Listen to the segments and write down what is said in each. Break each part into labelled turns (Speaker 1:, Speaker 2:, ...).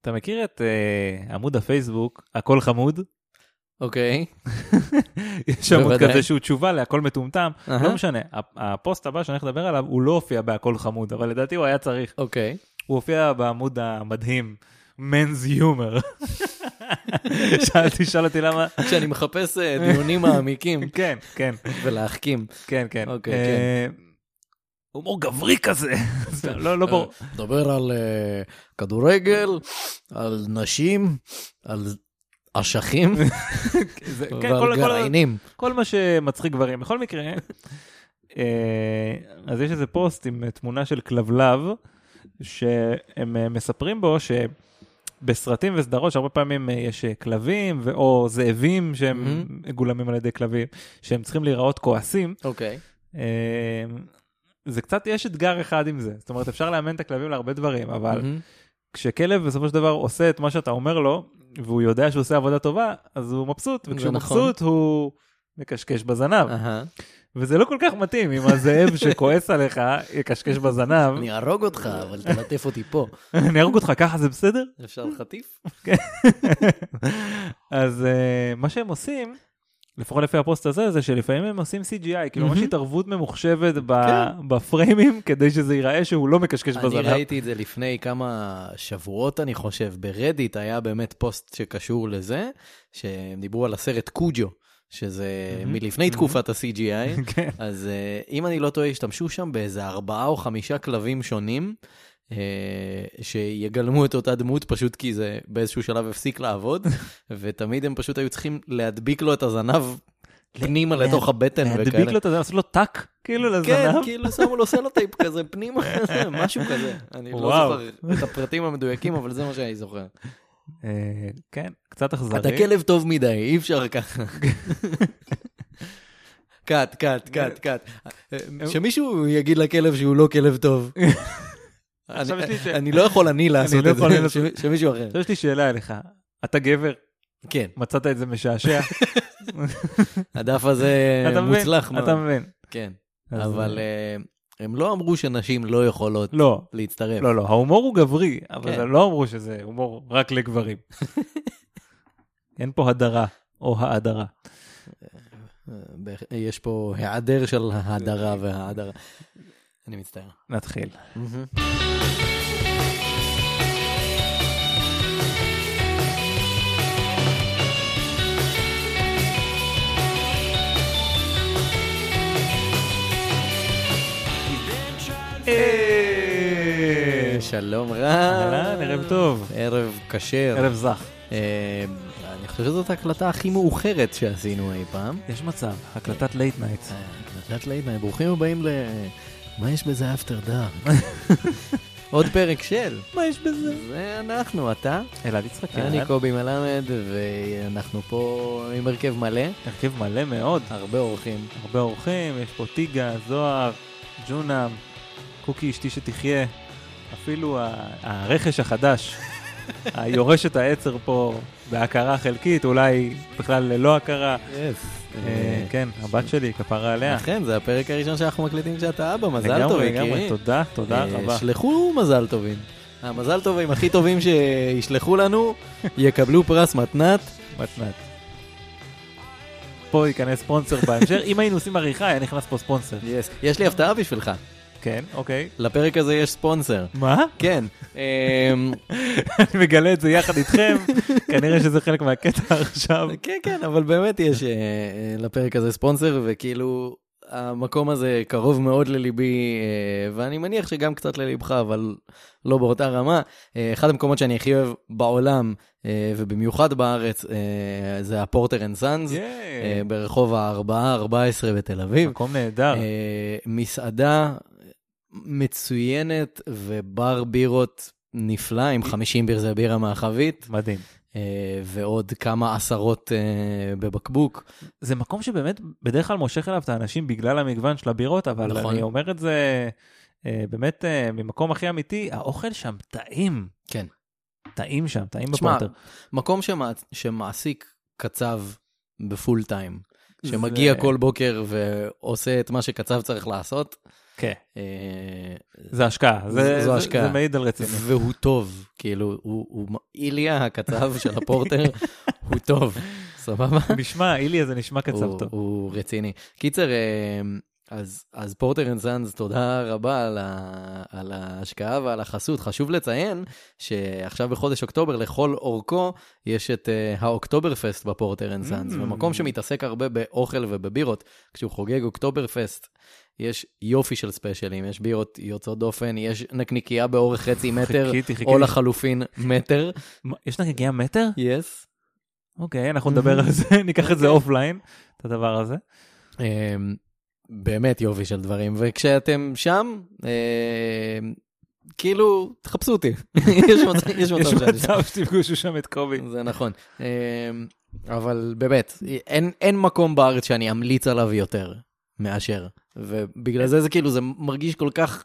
Speaker 1: אתה מכיר את uh, עמוד הפייסבוק, הכל חמוד?
Speaker 2: אוקיי.
Speaker 1: יש עמוד. כזה שהוא תשובה להכל מטומטם,
Speaker 2: אהה.
Speaker 1: לא משנה. הפ- הפוסט הבא שאני הולך לדבר עליו, הוא לא הופיע בהכל חמוד, אבל לדעתי הוא היה צריך.
Speaker 2: אוקיי.
Speaker 1: הוא הופיע בעמוד המדהים, men's humor. שאלתי, שאל אותי למה,
Speaker 2: כשאני מחפש אה, דיונים מעמיקים
Speaker 1: כן, כן,
Speaker 2: ולהחכים.
Speaker 1: כן, כן.
Speaker 2: אוקיי,
Speaker 1: אה, הומור גברי כזה. לא, לא ברור.
Speaker 2: מדבר על אה, כדורגל, על נשים, על אשכים
Speaker 1: כן,
Speaker 2: ועל גרעינים.
Speaker 1: כל מה שמצחיק גברים. בכל מקרה, אה, אז יש איזה פוסט עם אה, תמונה של כלבלב, שהם אה, מספרים בו שבסרטים וסדרות, שהרבה פעמים אה, יש אה, כלבים או זאבים שהם מגולמים על ידי כלבים, שהם צריכים להיראות כועסים.
Speaker 2: אוקיי.
Speaker 1: זה קצת, יש אתגר אחד עם זה. זאת אומרת, אפשר לאמן את הכלבים להרבה דברים, אבל
Speaker 2: מהמם.
Speaker 1: כשכלב בסופו של דבר עושה את מה שאתה אומר לו, והוא יודע שהוא עושה עבודה טובה, אז הוא מבסוט, וכשהוא
Speaker 2: נכון.
Speaker 1: מבסוט הוא מקשקש בזנב.
Speaker 2: אהה.
Speaker 1: וזה לא כל כך מתאים אם הזאב שכועס עליך יקשקש בזנב.
Speaker 2: אני אהרוג אותך, אבל תלטף אותי פה.
Speaker 1: אני אהרוג אותך ככה זה בסדר?
Speaker 2: אפשר חטיף?
Speaker 1: אז אה, מה שהם עושים, לפחות לפי הפוסט הזה, זה שלפעמים הם עושים CGI, כאילו ממש. התערבות ממוחשבת
Speaker 2: כן.
Speaker 1: בפריימים, כדי שזה ייראה שהוא לא מקשקש
Speaker 2: אני
Speaker 1: בזנב.
Speaker 2: ראיתי את זה לפני כמה שבועות, אני חושב. ב Reddit היה באמת פוסט שקשור לזה, שהם דיברו על הסרט קוג'ו, שזה
Speaker 1: מהמם.
Speaker 2: מלפני
Speaker 1: מהמם.
Speaker 2: תקופת ה-CGI.
Speaker 1: כן.
Speaker 2: אז אה, אם אני לא טועה, השתמשו שם באיזה ארבעה או חמישה כלבים שונים, שיגלמו את אותה דמות, פשוט כי זה באיזשהו שלב הפסיק לעבוד, ותמיד הם פשוט היו צריכים להדביק לו את הזנב פנימה לתוך הבטן
Speaker 1: להדביק
Speaker 2: וכאלה.
Speaker 1: לו את זה, לעשות לו tuck, כאילו
Speaker 2: כן,
Speaker 1: לזנב.
Speaker 2: כאילו שמו לו סלוטייפ כזה פנימה, משהו כזה. אני לא. זוכר את הפרטים המדויקים, אבל זה מה שאני זוכר.
Speaker 1: אה, כן, קצת אכזרי.
Speaker 2: אתה כלב טוב מדי, אי אפשר ככה. cut, cut, cut, cut. שמישהו יגיד לכלב שהוא לא כלב טוב.
Speaker 1: עכשיו יש לי ש-
Speaker 2: אני- לא יכול אני לעשות
Speaker 1: לא
Speaker 2: את זה, ש- שמישהו אחר.
Speaker 1: יש לי שאלה אליך, אתה גבר,
Speaker 2: כן,
Speaker 1: מצאת את זה משעשע,
Speaker 2: הדף הזה? מוצלח מאוד.
Speaker 1: אתה מבין.
Speaker 2: כן, אבל אה, הם לא אמרו שנשים לא יכולות
Speaker 1: לא,
Speaker 2: להצטרף.
Speaker 1: לא, לא, ההומור הוא גברי, אבל
Speaker 2: כן.
Speaker 1: הם לא אמרו שזה הומור רק לגברים. אין פה הדרה או האדרה.
Speaker 2: אה, יש פה היעדר של ההדרה וההדרה. אני מצטער.
Speaker 1: נתחיל.
Speaker 2: שלום רב.
Speaker 1: אהלן, ערב טוב.
Speaker 2: ערב כשר.
Speaker 1: ערב זך.
Speaker 2: אה, אני חושב שזאת ההקלטה הכי מאוחרת שעשינו אי פעם.
Speaker 1: יש מצב, הקלטת late night.
Speaker 2: אה, הקלטת late night, ברוכים הבאים ל... מה יש בזה after dark? עוד פרק של.
Speaker 1: מה יש בזה?
Speaker 2: זה אנחנו, אתה,
Speaker 1: אלעד יצחק,
Speaker 2: אני קובי מלמד, ואנחנו פה עם הרכב מלא,
Speaker 1: הרכב מלא מאוד,
Speaker 2: הרבה אורחים.
Speaker 1: הרבה אורחים, יש פה טיגה, זוהר, ג'ונם, קוקי אשתי שתחיה, אפילו הרכש החדש, היורשת העצר פה בהכרה חלקית, אולי בכלל ללא הכרה. אה, כן, הבת שלי, כפרה עליה.
Speaker 2: אכן, זה הפרק הראשון שאנחנו מקליטים כשאתה אבא, מזל
Speaker 1: לגמרי,
Speaker 2: טוב,
Speaker 1: לגמרי,
Speaker 2: יקירי.
Speaker 1: תודה, תודה
Speaker 2: אה,
Speaker 1: רבה.
Speaker 2: שלחו מזל טובים. המזל טובים הכי טובים שישלחו לנו, יקבלו פרס מתנת.
Speaker 1: מתנת. פה ייכנס ספונסר בהמשך, אם היינו עושים עריכה היה נכנס פה ספונסר.
Speaker 2: יש לי הפתעה בשבילך,
Speaker 1: כן, אוקיי.
Speaker 2: לפרק הזה יש ספונסר.
Speaker 1: מה?
Speaker 2: כן. אמ,
Speaker 1: אני מגלה את זה יחד איתכם, כנראה שזה חלק מהקטע עכשיו.
Speaker 2: כן, כן, אבל באמת יש אה, אה, לפרק הזה ספונסר, וכאילו, המקום הזה קרוב מאוד לליבי, אה, ואני מניח שגם קצת ללבך, אבל לא באותה רמה. אחד המקומות שאני הכי אוהב בעולם, ובמיוחד בארץ, זה ה Porter and
Speaker 1: Sons.
Speaker 2: ברחוב ה-4-14 בתל אביב.
Speaker 1: מקום נהדר.
Speaker 2: מסעדה מצוינת ובר בירות נפלא, עם 50 ברזי בירה מהחבית.
Speaker 1: מדהים.
Speaker 2: אה, ועוד כמה עשרות אה, בבקבוק.
Speaker 1: זה מקום שבאמת בדרך כלל מושך אליו את האנשים בגלל המגוון של הבירות, אבל
Speaker 2: נכון.
Speaker 1: אני אומר את זה אה, באמת ממקום הכי אמיתי, האוכל שם טעים.
Speaker 2: כן.
Speaker 1: טעים שם, טעים
Speaker 2: תשמע,
Speaker 1: ב Porter.
Speaker 2: מקום שמע, שמעסיק קצב ב full time, שמגיע
Speaker 1: זה-
Speaker 2: כל בוקר ועושה את מה שקצב צריך לעשות,
Speaker 1: כן,
Speaker 2: אה,
Speaker 1: זה השקעה,
Speaker 2: זו
Speaker 1: זה- זה-
Speaker 2: השקעה.
Speaker 1: זה מעיד על רצינות.
Speaker 2: והוא טוב, כאילו, הוא, הוא, איליה הקצב של ה Porter, הוא טוב, סבבה?
Speaker 1: נשמע, אילי הזה נשמע
Speaker 2: הוא,
Speaker 1: טוב.
Speaker 2: הוא רציני. קיצר, אה, אז, אז Porter and Sons, תודה רבה על, ה, על ההשקעה ועל החסות. חשוב לציין שעכשיו בחודש אוקטובר, לכל אורכו, יש את uh, האוקטובר פסט ב Porter and Sons,
Speaker 1: Mm.
Speaker 2: במקום שמתעסק הרבה באוכל ובבירות. כשהוא חוגג אוקטובר פסט, יש יופי של ספיישלים, יש בירות יוצאות דופן, יש נקניקייה באורך חצי מטר,
Speaker 1: חיכיתי, חיכיתי.
Speaker 2: או לחלופין מטר.
Speaker 1: יש נקניקייה מטר?
Speaker 2: yes.
Speaker 1: אוקיי, אנחנו נדבר על זה, ניקח את זה offline, את הדבר הזה.
Speaker 2: אמ, באמת יופי של דברים, וכשאתם שם, אמ, כאילו, תחפשו אותי. יש מצב יש
Speaker 1: יש
Speaker 2: מצב שאני שם.
Speaker 1: מצב שתפגשו שם את קובי.
Speaker 2: זה נכון. אמ, אבל באמת, אין, אין מקום בארץ שאני אמליץ עליו יותר מאשר. ובגלל זה זה כאילו, זה מרגיש כל כך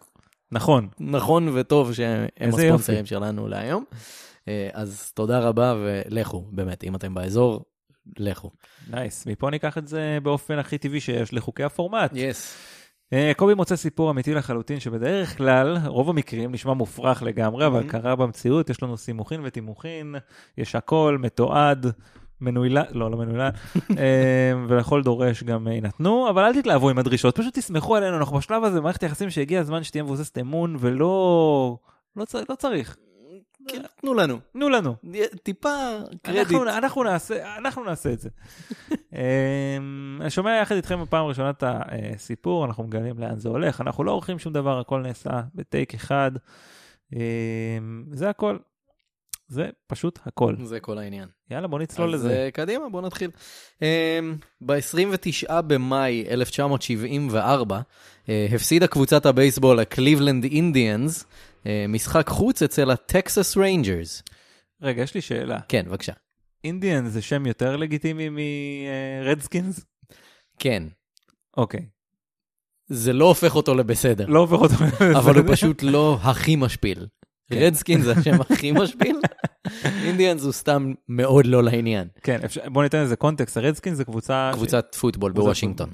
Speaker 1: נכון,
Speaker 2: נכון וטוב שהם הספונסרים שלנו להיום. אה, אז תודה רבה ולכו, באמת, אם אתם באזור, לכו.
Speaker 1: nice. מפה ניקח את זה באופן הכי טבעי שיש לחוקי הפורמט.
Speaker 2: yes.
Speaker 1: אה, קובי מוצא סיפור אמיתי לחלוטין, שבדרך כלל, רוב המקרים נשמע מופרך לגמרי, אבל
Speaker 2: Mhm.
Speaker 1: קרה במציאות, יש לנו סימוכין ותימוכין, יש הכל, מתועד, מנוילן, לא, לא מנוילן, אה, ולכל דורש גם אה, יינתנו, אבל אל תתלהבו עם הדרישות, פשוט תסמכו עלינו, אנחנו בשלב הזה במערכת יחסים שהגיע הזמן שתהיה מבוססת אמון, ולא... לא, צר, לא צריך,
Speaker 2: תנו לנו.
Speaker 1: תנו לנו.
Speaker 2: טיפה קרדיט.
Speaker 1: אנחנו, אנחנו, נעשה, אנחנו נעשה את זה. אמ, אני שומע יחד איתכם בפעם הראשונה את הסיפור, אנחנו מגלים לאן זה הולך, אנחנו לא עורכים שום דבר, הכל נעשה בטייק אחד. אמ, זה הכל. זה פשוט הכל.
Speaker 2: זה כל העניין.
Speaker 1: יאללה, בוא נצלול
Speaker 2: אז
Speaker 1: לזה.
Speaker 2: אה, קדימה, בוא נתחיל. ב-29 במאי 1974 אה, הפסידה קבוצת הבייסבול הקליבלנד אינדיאנס אה, משחק חוץ אצל הטקסס ריינג'רס.
Speaker 1: רגע, יש לי שאלה.
Speaker 2: כן, בבקשה.
Speaker 1: אינדיאן זה שם יותר לגיטימי מרדסקינס?
Speaker 2: כן.
Speaker 1: אוקיי.
Speaker 2: זה לא הופך אותו לבסדר,
Speaker 1: לא הופך אותו.
Speaker 2: אבל הוא פשוט לא הכי משפיל.
Speaker 1: כן.
Speaker 2: רדסקין זה השם הכי משפיל, אינדיאנס הוא סתם מאוד לא לעניין.
Speaker 1: כן, בוא ניתן לזה קונטקסט, הרדסקינס זה קבוצה...
Speaker 2: קבוצת פוטבול בוושינגטון.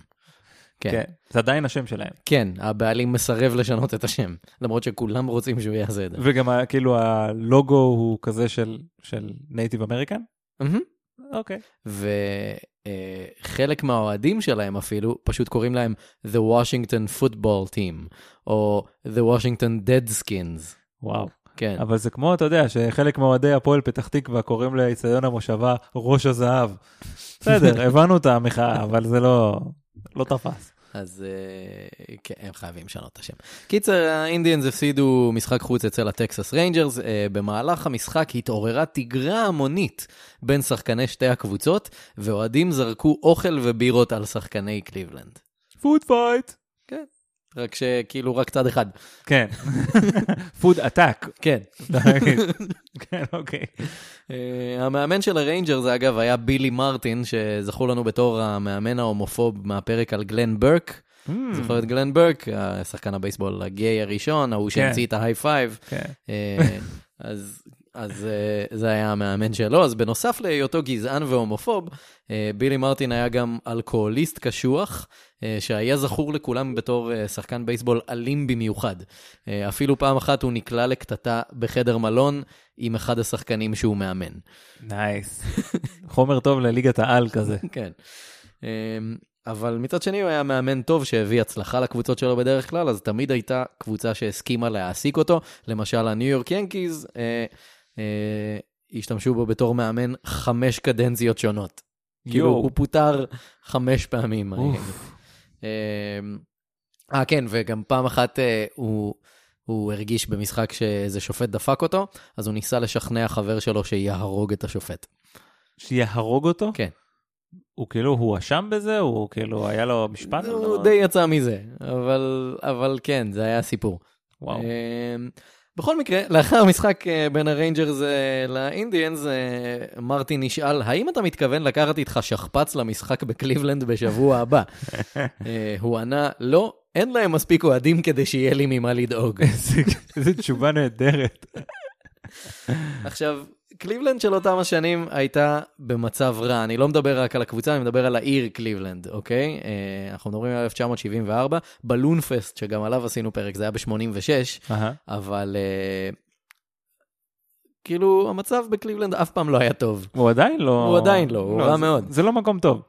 Speaker 2: כן.
Speaker 1: כן, זה עדיין השם שלהם.
Speaker 2: כן, הבעלים מסרב לשנות את השם, למרות שכולם רוצים שהוא יעשה את זה.
Speaker 1: וגם כאילו הלוגו הוא כזה של של Native
Speaker 2: American?
Speaker 1: אוקיי.
Speaker 2: וחלק מהאוהדים שלהם אפילו פשוט קוראים להם The Washington Football Team, או The Washington Deadskins.
Speaker 1: וואו.
Speaker 2: כן,
Speaker 1: אבל זה כמו, אתה יודע, שחלק מאוהדי הפועל פתח תקווה קוראים לאיצטדיון המושבה ראש הזהב. בסדר, הבנו את המחאה, אבל זה לא, לא תפס.
Speaker 2: אז אה, כן, הם חייבים לשנות את השם. קיצר, האינדיאנס הפסידו משחק חוץ אצל הטקסס ריינג'רס. אה, במהלך המשחק התעוררה תגרה המונית בין שחקני שתי הקבוצות, ואוהדים זרקו אוכל ובירות על שחקני קליבלנד.
Speaker 1: food fight.
Speaker 2: רק שכאילו רק צד אחד.
Speaker 1: כן. food attack.
Speaker 2: כן.
Speaker 1: כן, אוקיי.
Speaker 2: Uh, המאמן של הריינג'רס, אגב, היה בילי מרטין, שזכור לנו בתור המאמן ההומופוב מהפרק על גלן ברק.
Speaker 1: Mm,
Speaker 2: זוכר את גלן ברק, השחקן הבייסבול הגיי הראשון, ההוא
Speaker 1: כן.
Speaker 2: שהמציא את ה high five.
Speaker 1: כן.
Speaker 2: אה, אז אז אה, זה היה המאמן שלו. אז בנוסף להיותו גזען והומופוב, אה, בילי מרטין היה גם אלכוהוליסט קשוח, אה, שהיה זכור לכולם בתור שחקן בייסבול אלים במיוחד. אפילו פעם אחת הוא נקלע לקטטה בחדר מלון עם אחד השחקנים שהוא מאמן.
Speaker 1: נייס. חומר טוב לליגת העל כזה.
Speaker 2: כן. אבל מצד שני הוא היה מאמן טוב שהביא הצלחה לקבוצות שלו בדרך כלל, אז תמיד הייתה קבוצה שהסכימה להעסיק אותו. למשל הניו יורק ינקיז אה, השתמשו בו בתור מאמן חמש קדנציות שונות. כאילו. הוא פוטר חמש פעמים. אה כן, וגם פעם אחת אה, הוא... הוא הרגיש במשחק שאיזה שופט דפק אותו, אז הוא ניסה לשכנע חבר שלו שיהרוג את השופט.
Speaker 1: שיהרוג אותו?
Speaker 2: כן.
Speaker 1: הוא כאילו הואשם בזה? הוא כאילו היה לו משפט?
Speaker 2: הוא? די יצא מזה, אבל, אבל כן, זה היה סיפור.
Speaker 1: וואו.
Speaker 2: אמ, בכל מקרה, לאחר המשחק אה, בין הריינג'רס אה, לאינדיאנס, אה, מרטין נשאל, האם אתה מתכוון לקחת איתך שכפ"ץ למשחק בקליבלנד בשבוע הבא? הוא ענה, לא, אין להם מספיק אוהדים כדי שיהיה לי ממה לדאוג.
Speaker 1: איזה תשובה נהדרת.
Speaker 2: עכשיו, קליבלנד של אותם השנים הייתה במצב רע. אני לא מדבר רק על הקבוצה, אני מדבר על העיר קליבלנד, אוקיי? אה, אנחנו מדברים על 1974, בלון פסט, שגם עליו עשינו פרק, זה היה ב-86,
Speaker 1: אהה.
Speaker 2: אבל אה, כאילו, המצב בקליבלנד אף פעם לא היה טוב.
Speaker 1: הוא עדיין לא...
Speaker 2: הוא עדיין לא, הוא רע
Speaker 1: זה-
Speaker 2: מאוד.
Speaker 1: זה לא מקום טוב.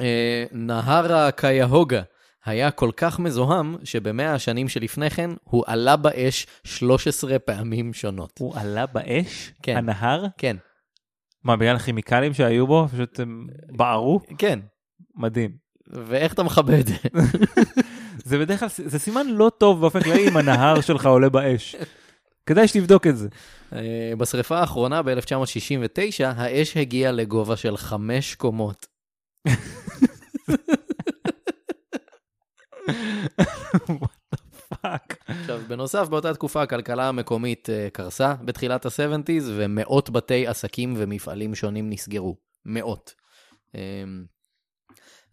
Speaker 2: אה, נהר הקיהוגה היה כל כך מזוהם, שבמאה השנים שלפני כן הוא עלה באש 13 פעמים שונות.
Speaker 1: הוא עלה באש?
Speaker 2: כן.
Speaker 1: הנהר?
Speaker 2: כן,
Speaker 1: מה, בגלל הכימיקלים שהיו בו? פשוט הם בערו?
Speaker 2: כן.
Speaker 1: מדהים.
Speaker 2: ואיך אתה מכבה את זה?
Speaker 1: זה בדרך כלל, זה סימן לא טוב באופן כללי אם הנהר שלך עולה באש. כדאי שתבדוק את זה.
Speaker 2: אה, בשרפה האחרונה ב-1969, האש הגיעה לגובה של חמש קומות. עכשיו, בנוסף, באותה תקופה הכלכלה המקומית אה, קרסה בתחילת ה-70's, ומאות בתי עסקים ומפעלים שונים נסגרו. מאות.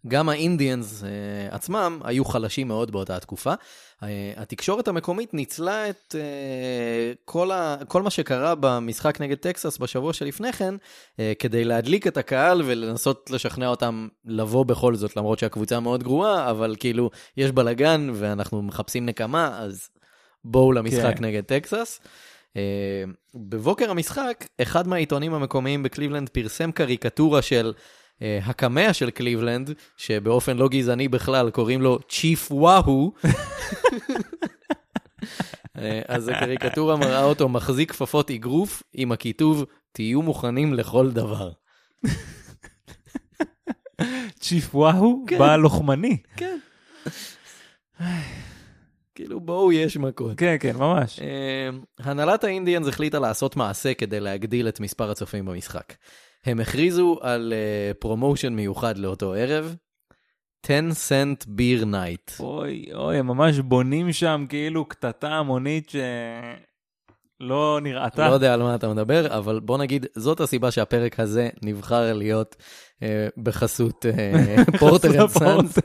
Speaker 2: גם האינדיאנס אה, עצמם היו חלשים מאוד באותה תקופה. אה, התקשורת המקומית ניצלה את אה, כל, ה, כל מה שקרה במשחק נגד טקסס בשבוע שלפני כן, אה, כדי להדליק את הקהל ולנסות לשכנע אותם לבוא בכל זאת, למרות שהקבוצה מאוד גרועה, אבל כאילו, יש בלאגן ואנחנו מחפשים נקמה, אז בואו למשחק
Speaker 1: כן.
Speaker 2: נגד טקסס. אה, בבוקר המשחק, אחד מהעיתונים המקומיים בקליבלנד פרסם קריקטורה של הקמע של קליבלנד, שבאופן לא גזעני בכלל קוראים לו צ'יף וואו. אה, אז הקריקטורה מראה אותו מחזיק כפפות אגרוף עם הכיתוב, תהיו מוכנים לכל דבר.
Speaker 1: צ'יף וואו,
Speaker 2: כן.
Speaker 1: בעל לוחמני.
Speaker 2: כן. כאילו, בואו, יש מכות.
Speaker 1: כן, כן, ממש.
Speaker 2: אה, הנהלת האינדיאנס החליטה לעשות מעשה כדי להגדיל את מספר הצופים במשחק. הם הכריזו על אה, promotion מיוחד לאותו ערב, 10 cent beer night.
Speaker 1: אוי, אוי, הם ממש בונים שם כאילו קטטה המונית שלא נראתה.
Speaker 2: לא יודע על מה אתה מדבר, אבל בוא נגיד, זאת הסיבה שהפרק הזה נבחר להיות אה, בחסות אה, פורטר אנד סאנס.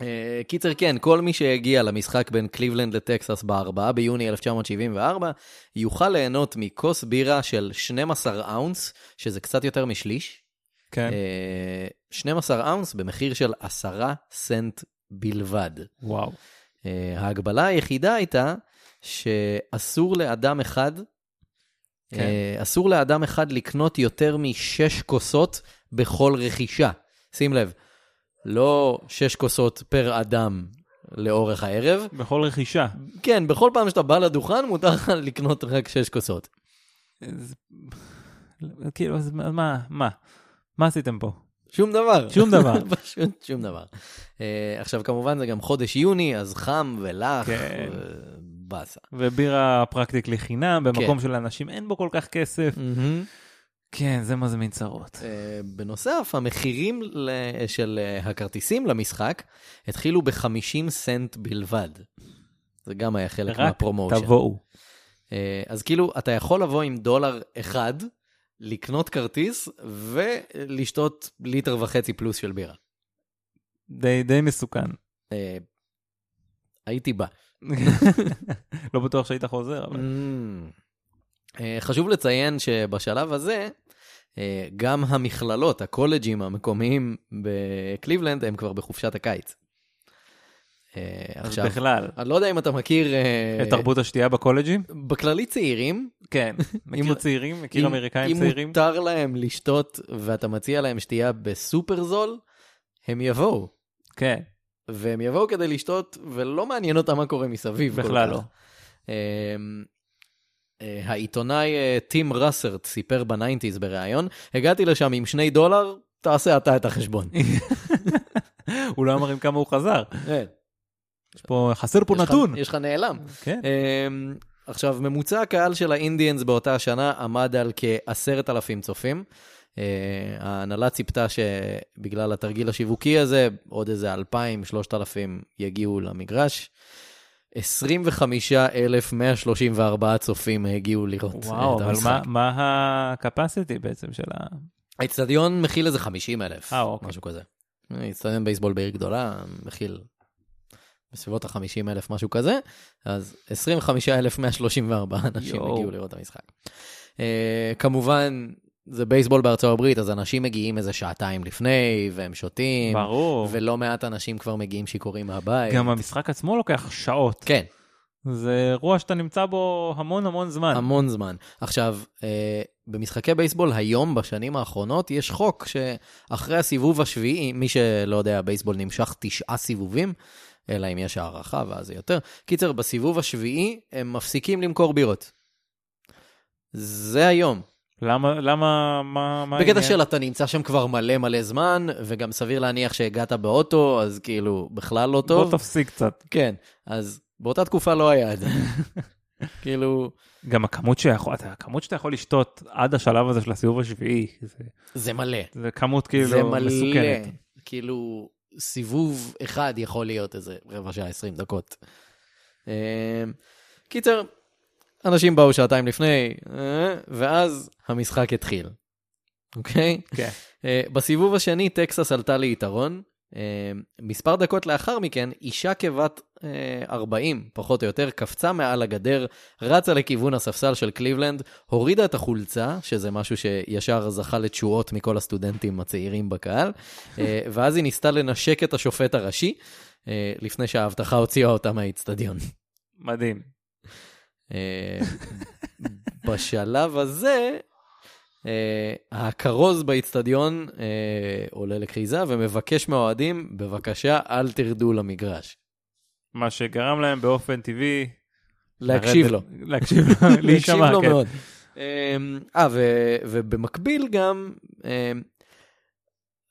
Speaker 2: אה, קיצר, כן, כל מי שהגיע למשחק בין קליבלנד לטקסס ב-4 ביוני 1974, יוכל ליהנות מכוס בירה של 12 אונס, שזה קצת יותר משליש.
Speaker 1: כן,
Speaker 2: אה, 12 אונס במחיר של 10 סנט בלבד.
Speaker 1: וואו.
Speaker 2: אה, ההגבלה היחידה הייתה שאסור לאדם אחד,
Speaker 1: כן.
Speaker 2: אה, אסור לאדם אחד לקנות יותר משש כוסות בכל רכישה. שים לב, לא שש כוסות פר אדם לאורך הערב.
Speaker 1: בכל רכישה.
Speaker 2: כן, בכל פעם שאתה בא לדוכן מותר לך לקנות רק שש כוסות.
Speaker 1: כאילו, אז מה- מה, מה? עשיתם פה?
Speaker 2: שום דבר.
Speaker 1: שום דבר.
Speaker 2: פשוט שום דבר. Uh, עכשיו, כמובן זה גם חודש יוני, אז חם ולח,
Speaker 1: כן.
Speaker 2: באסה.
Speaker 1: ובירה פרקטיקלי חינם, במקום של אנשים אין בו כל כך כסף. כן, זה מזמין צרות.
Speaker 2: אה, בנוסף, המחירים ל- של אה, הכרטיסים למשחק התחילו ב-50 סנט בלבד. זה גם היה חלק
Speaker 1: רק
Speaker 2: מהפרומושן.
Speaker 1: תבואו.
Speaker 2: אה, אז כאילו, אתה יכול לבוא עם דולר אחד, לקנות כרטיס ולשתות ליטר וחצי פלוס של בירה.
Speaker 1: די די מסוכן.
Speaker 2: הייתי בא.
Speaker 1: לא בטוח שהיית חוזר, אבל...
Speaker 2: אה, חשוב לציין שבשלב הזה, אה, גם המכללות, הקולג'ים המקומיים בקליבלנד, הם כבר בחופשת הקיץ. אה, עכשיו,
Speaker 1: בכלל.
Speaker 2: אני לא יודע אם אתה מכיר...
Speaker 1: את תרבות השתייה בקולג'ים?
Speaker 2: בכללי צעירים,
Speaker 1: כן. מכיר צעירים? מכיר אמריקאים צעירים?
Speaker 2: אם מותר להם לשתות ואתה מציע להם שתייה בסופר זול, הם יבואו.
Speaker 1: כן,
Speaker 2: והם יבואו כדי לשתות, ולא מעניין אותם מה קורה מסביב. כל
Speaker 1: בכלל. לא.
Speaker 2: אה, העיתונאי אה, טים ראסרט סיפר ב nineties בריאיון, הגעתי לשם עם שני דולר, תעשה אתה את החשבון.
Speaker 1: הוא לא אמר עם כמה הוא חזר.
Speaker 2: כן.
Speaker 1: יש פה, חסר פה
Speaker 2: יש לך-
Speaker 1: נתון.
Speaker 2: יש לך נעלם.
Speaker 1: כן.
Speaker 2: אמ, עכשיו, ממוצע הקהל של האינדיאנס באותה השנה עמד על כעשרת אלפים צופים. אה, ההנהלה ציפתה שבגלל התרגיל השיווקי הזה, עוד איזה אלפיים, שלושת אלפים יגיעו למגרש. 25,134 צופים הגיעו לראות
Speaker 1: וואו,
Speaker 2: את
Speaker 1: אבל
Speaker 2: המשחק.
Speaker 1: מה- מה הקפסיטי בעצם של ה...
Speaker 2: האצטדיון מכיל איזה 50 אלף,
Speaker 1: אה, אוקיי.
Speaker 2: משהו כזה. אצטדיון בייסבול בעיר גדולה, מכיל בסביבות ה-50 אלף, משהו כזה, אז 25,134 אנשים
Speaker 1: יואו.
Speaker 2: הגיעו לראות את המשחק. אה, כמובן, זה בייסבול בארצות הברית, אז אנשים מגיעים איזה שעתיים לפני, והם שותים,
Speaker 1: ברור.
Speaker 2: ולא מעט אנשים כבר מגיעים שיכורים מהבית.
Speaker 1: גם המשחק עצמו לוקח שעות.
Speaker 2: כן,
Speaker 1: זה אירוע שאתה נמצא בו המון המון זמן.
Speaker 2: המון זמן. עכשיו, אה, במשחקי בייסבול היום, בשנים האחרונות, יש חוק שאחרי הסיבוב השביעי, מי שלא יודע, בייסבול נמשך תשעה סיבובים, אלא אם יש הערכה ואז זה יותר. קיצר, בסיבוב השביעי הם מפסיקים למכור בירות. זה היום.
Speaker 1: למה, למה, מה, מה
Speaker 2: בקטע? של אתה נמצא שם כבר מלא מלא זמן, וגם סביר להניח שהגעת באוטו, אז כאילו, בכלל לא טוב.
Speaker 1: בוא תפסיק קצת.
Speaker 2: כן, אז באותה תקופה לא היה את זה. כאילו,
Speaker 1: גם הכמות שיכול, הכמות שאתה יכול לשתות עד השלב הזה של הסיבוב השביעי, זה,
Speaker 2: זה מלא.
Speaker 1: זה כמות כאילו
Speaker 2: זה מלא.
Speaker 1: מסוכנת.
Speaker 2: כאילו, סיבוב אחד יכול להיות איזה רבע שעה, 20 דקות. אה, קיצר, אנשים באו שעתיים לפני, אה, ואז המשחק התחיל. אוקיי?
Speaker 1: כן.
Speaker 2: אה, בסיבוב השני טקסס עלתה ליתרון. אה, מספר דקות לאחר מכן, אישה כבת אה, 40, פחות או יותר, קפצה מעל הגדר, רצה לכיוון הספסל של קליבלנד, הורידה את החולצה, שזה משהו שישר זכה לתשואות מכל הסטודנטים הצעירים בקהל, ואז היא ניסתה לנשק את השופט הראשי, לפני שהאבטחה הוציאה אותה מהאיצטדיון.
Speaker 1: מדהים.
Speaker 2: אה, בשלב הזה, אה, הכרוז באיצטדיון אה, עולה לכריזה ומבקש מהאוהדים, בבקשה, אל תרדו למגרש.
Speaker 1: מה שגרם להם באופן טבעי...
Speaker 2: להקשיב לו.
Speaker 1: להקשיב לו, להישמע,
Speaker 2: להקשיב לו
Speaker 1: כן.
Speaker 2: מאוד. אה, ו- ובמקביל גם, אה,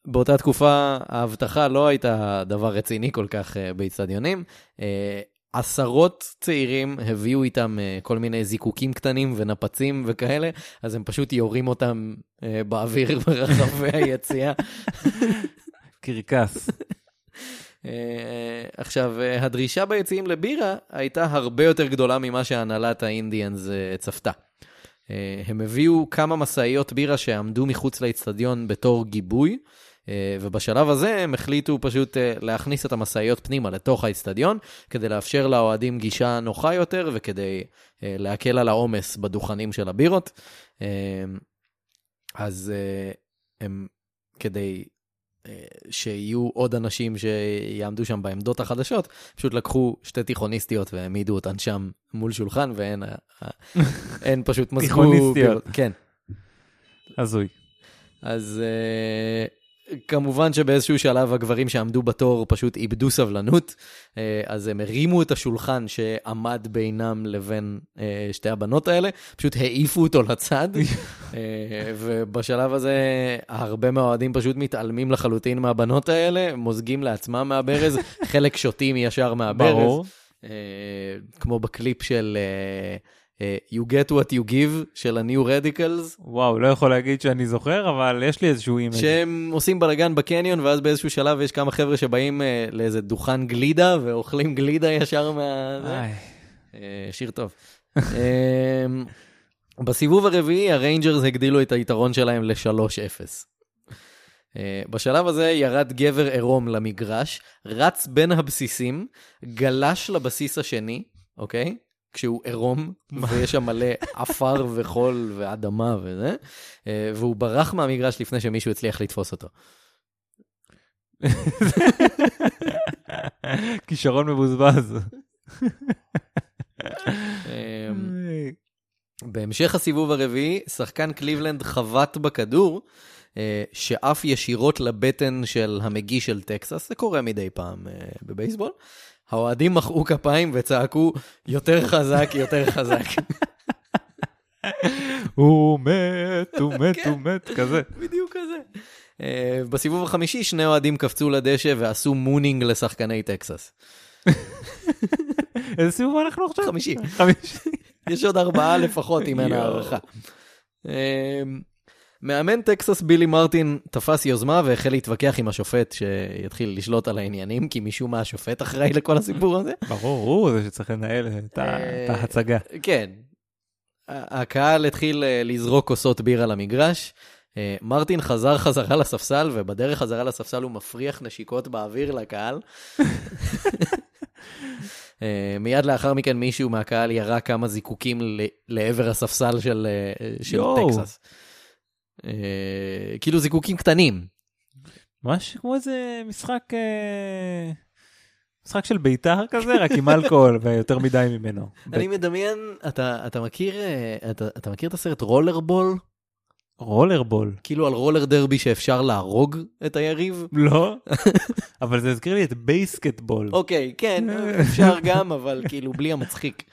Speaker 2: באותה תקופה האבטחה לא הייתה דבר רציני כל כך אה, באיצטדיונים. עשרות צעירים הביאו איתם אה, כל מיני זיקוקים קטנים ונפצים וכאלה, אז הם פשוט יורים אותם אה, באוויר ברחבי היציאה.
Speaker 1: קרקס.
Speaker 2: אה, עכשיו, הדרישה ביציעים לבירה הייתה הרבה יותר גדולה ממה שהנהלת האינדיאנס צפתה. הם הביאו כמה משאיות בירה שעמדו מחוץ לאצטדיון בתור גיבוי, ובשלב הזה הם החליטו פשוט אה, להכניס את המשאיות פנימה לתוך האצטדיון, כדי לאפשר לאוהדים גישה נוחה יותר וכדי אה, להקל על העומס בדוכנים של הבירות. אה, אז אה, הם, כדי אה, שיהיו עוד אנשים שיעמדו שם בעמדות החדשות, פשוט לקחו שתי תיכוניסטיות והעמידו אותן שם מול שולחן, והן אה, אה, הן פשוט מזגו...
Speaker 1: תיכוניסטיות.
Speaker 2: כן.
Speaker 1: הזוי.
Speaker 2: אז כמובן שבאיזשהו שלב הגברים שעמדו בתור פשוט איבדו סבלנות, uh, אז הם הרימו את השולחן שעמד בינם לבין uh, שתי הבנות האלה, פשוט העיפו אותו לצד, uh, ובשלב הזה הרבה מהאוהדים פשוט מתעלמים לחלוטין מהבנות האלה, מוזגים לעצמם מהברז, חלק שותים ישר מהברז.
Speaker 1: ברור.
Speaker 2: אה, כמו בקליפ של אה, אה, You get what you give של ה-New Radicals,
Speaker 1: וואו, לא יכול להגיד שאני זוכר, אבל יש לי איזשהו image.
Speaker 2: שהם עושים בלאגן בקניון, ואז באיזשהו שלב יש כמה חבר'ה שבאים אה, לאיזה דוכן גלידה, ואוכלים גלידה ישר מה... אה, שיר טוב. אה, בסיבוב הרביעי הריינג'רס הגדילו את היתרון שלהם ל-3-0. אה, בשלב הזה ירד גבר עירום למגרש, רץ בין הבסיסים, גלש לבסיס השני, אוקיי? כשהוא עירום, ויש שם מלא עפר וחול ואדמה וזה, אה, והוא ברח מהמגרש לפני שמישהו הצליח לתפוס אותו.
Speaker 1: כישרון מבוזבז.
Speaker 2: אה, בהמשך הסיבוב הרביעי, שחקן קליבלנד חבט בכדור, אה, שעף ישירות לבטן של המגיש של טקסס, זה קורה מדי פעם בבייסבול. האוהדים מחאו כפיים וצעקו, יותר חזק, יותר חזק.
Speaker 1: הוא מת, הוא מת,
Speaker 2: כן.
Speaker 1: הוא מת, כזה.
Speaker 2: בדיוק כזה. אה, בסיבוב החמישי, שני אוהדים קפצו לדשא ועשו mooning לשחקני טקסס.
Speaker 1: איזה סיבוב אנחנו עכשיו?
Speaker 2: חמישי.
Speaker 1: חמישי.
Speaker 2: יש עוד ארבעה לפחות, אם אין הארכה. אמ, מאמן טקסס בילי מרטין תפס יוזמה והחל להתווכח עם השופט שיתחיל לשלוט על העניינים, כי משום מה השופט אחראי לכל הסיפור הזה.
Speaker 1: ברור, הוא זה שצריך לנהל את
Speaker 2: אה,
Speaker 1: ההצגה.
Speaker 2: כן. הקהל התחיל אה, לזרוק כוסות בירה למגרש. אה, מרטין חזר חזרה לספסל, ובדרך חזרה לספסל הוא מפריח נשיקות באוויר לקהל. מיד לאחר מכן מישהו מהקהל ירה כמה זיקוקים לעבר הספסל של, של. טקסס. אה, כאילו זיקוקים קטנים.
Speaker 1: ממש כמו איזה משחק, אה, משחק של בית"ר כזה, רק עם אלכוהול ויותר מדי ממנו.
Speaker 2: אני מדמיין, אתה, אתה, מכיר, אה, אתה, אתה מכיר את הסרט רולר בול?
Speaker 1: רולר בול.
Speaker 2: כאילו על roller derby שאפשר להרוג את היריב?
Speaker 1: לא, אבל זה הזכיר לי את בייסקטבול.
Speaker 2: אוקיי, כן, אפשר גם, אבל כאילו בלי המצחיק.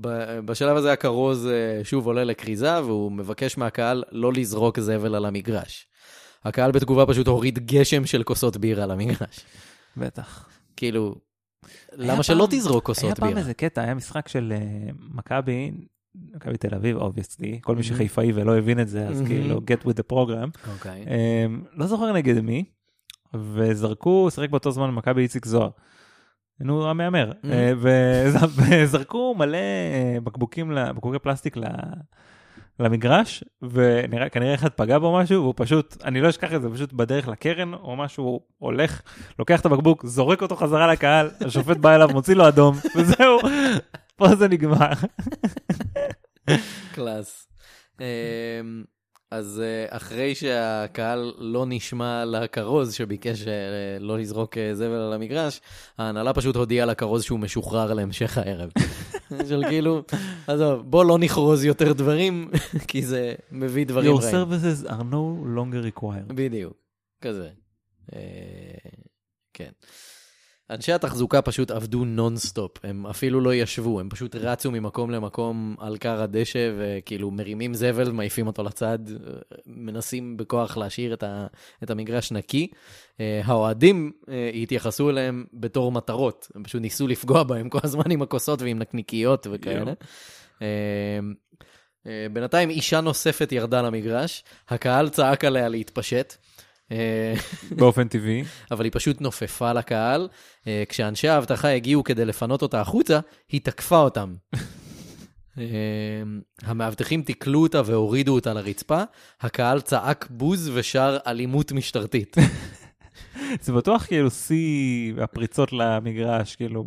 Speaker 2: ב- בשלב הזה הכרוז אה, שוב עולה לכריזה, והוא מבקש מהקהל לא לזרוק זבל על המגרש. הקהל בתגובה פשוט הוריד גשם של כוסות בירה על המגרש.
Speaker 1: בטח.
Speaker 2: כאילו, למה שלא
Speaker 1: פעם-
Speaker 2: תזרוק כוסות
Speaker 1: היה פעם
Speaker 2: בירה?
Speaker 1: איזה קטע, היה משחק של אה, מכבי, מכבי תל אביב, obviously, כל מי
Speaker 2: Mhm.
Speaker 1: שחיפאי ולא הבין את זה, אז
Speaker 2: Mhm.
Speaker 1: כאילו, get with the program.
Speaker 2: אוקיי.
Speaker 1: אמ, לא זוכר נגד מי, וזרקו, שיחק באותו זמן מכבי איציק זוהר. נו, המהמר.
Speaker 2: Mhm.
Speaker 1: אה, וז- וזרקו מלא אה, בקבוקים, בקבוקי פלסטיק למגרש, וכנראה אחד פגע בו משהו, והוא פשוט, אני לא אשכח את זה, פשוט בדרך לקרן או משהו, הוא הולך, לוקח את הבקבוק, זורק אותו חזרה לקהל, השופט בא אליו, מוציא לו אדום, וזהו, פה זה נגמר.
Speaker 2: קלאס. אז אה, אחרי שהקהל לא נשמע לכרוז שביקש אה, לא לזרוק אה, זבל על המגרש, ההנהלה פשוט הודיעה לכרוז שהוא משוחרר להמשך הערב. של כאילו, עזוב, בוא לא נכרוז יותר דברים, כי זה מביא דברים
Speaker 1: Your
Speaker 2: רעים.
Speaker 1: services are no longer required.
Speaker 2: בדיוק, כזה. כן. אנשי התחזוקה פשוט עבדו נונסטופ, הם אפילו לא ישבו, הם פשוט רצו ממקום למקום על כר הדשא, וכאילו מרימים זבל, מעיפים אותו לצד, מנסים בכוח להשאיר את, ה, את המגרש נקי. אה, האוהדים אה, התייחסו אליהם בתור מטרות, הם פשוט ניסו לפגוע בהם כל הזמן עם הכוסות ועם נקניקיות וכאלה. אה, בינתיים אישה נוספת ירדה למגרש, הקהל צעק עליה להתפשט. אה,
Speaker 1: באופן טבעי.
Speaker 2: אבל היא פשוט נופפה לקהל. אה, כשאנשי האבטחה הגיעו כדי לפנות אותה החוצה, היא תקפה אותם. אה, המאבטחים תיקלו אותה והורידו אותה לרצפה, הקהל צעק בוז ושר אלימות משטרתית.
Speaker 1: זה בטוח כאילו שיא הפריצות למגרש, כאילו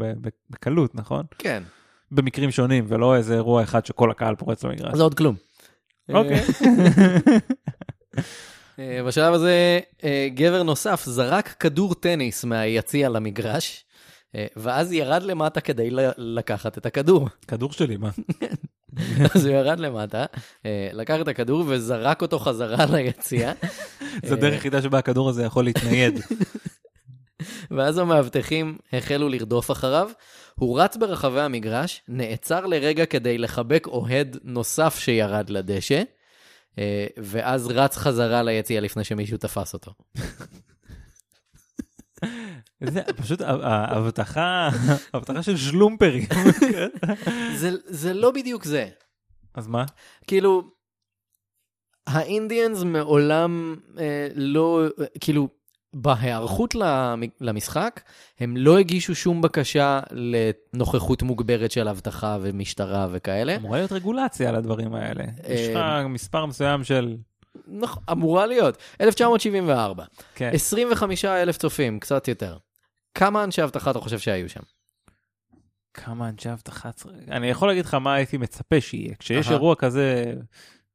Speaker 1: בקלות, נכון?
Speaker 2: כן.
Speaker 1: במקרים שונים, ולא איזה אירוע אחד שכל הקהל פורץ למגרש.
Speaker 2: זה עוד כלום.
Speaker 1: אוקיי.
Speaker 2: אה, בשלב הזה, אה, גבר נוסף זרק כדור טניס מהיציע למגרש, אה, ואז ירד למטה כדי לקחת את הכדור.
Speaker 1: כדור שלי, מה?
Speaker 2: אז הוא ירד למטה, לקח את הכדור וזרק אותו חזרה ליציע.
Speaker 1: זה הדרך היחידה שבה הכדור הזה יכול להתנייד.
Speaker 2: ואז המאבטחים החלו לרדוף אחריו. הוא רץ ברחבי המגרש, נעצר לרגע כדי לחבק אוהד נוסף שירד לדשא, ואז רץ חזרה ליציע לפני שמישהו תפס אותו.
Speaker 1: זה פשוט ה- ה- ההבטחה, ההבטחה של שלומפרים.
Speaker 2: זה, זה לא בדיוק זה.
Speaker 1: אז מה?
Speaker 2: כאילו, האינדיאנס מעולם אה, לא, אה, כאילו, בהיערכות למ- למשחק, הם לא הגישו שום בקשה לנוכחות מוגברת של אבטחה ומשטרה וכאלה.
Speaker 1: אמורה להיות רגולציה על הדברים האלה. יש לך
Speaker 2: אה,
Speaker 1: מספר מסוים של...
Speaker 2: נכון, אמורה להיות. 1974,
Speaker 1: כן.
Speaker 2: 25 אלף צופים, קצת יותר. כמה אנשי אבטחה אתה חושב שהיו שם?
Speaker 1: כמה אנשי אבטחה צריך... אני יכול להגיד לך מה הייתי מצפה שיהיה. כשיש. אירוע כזה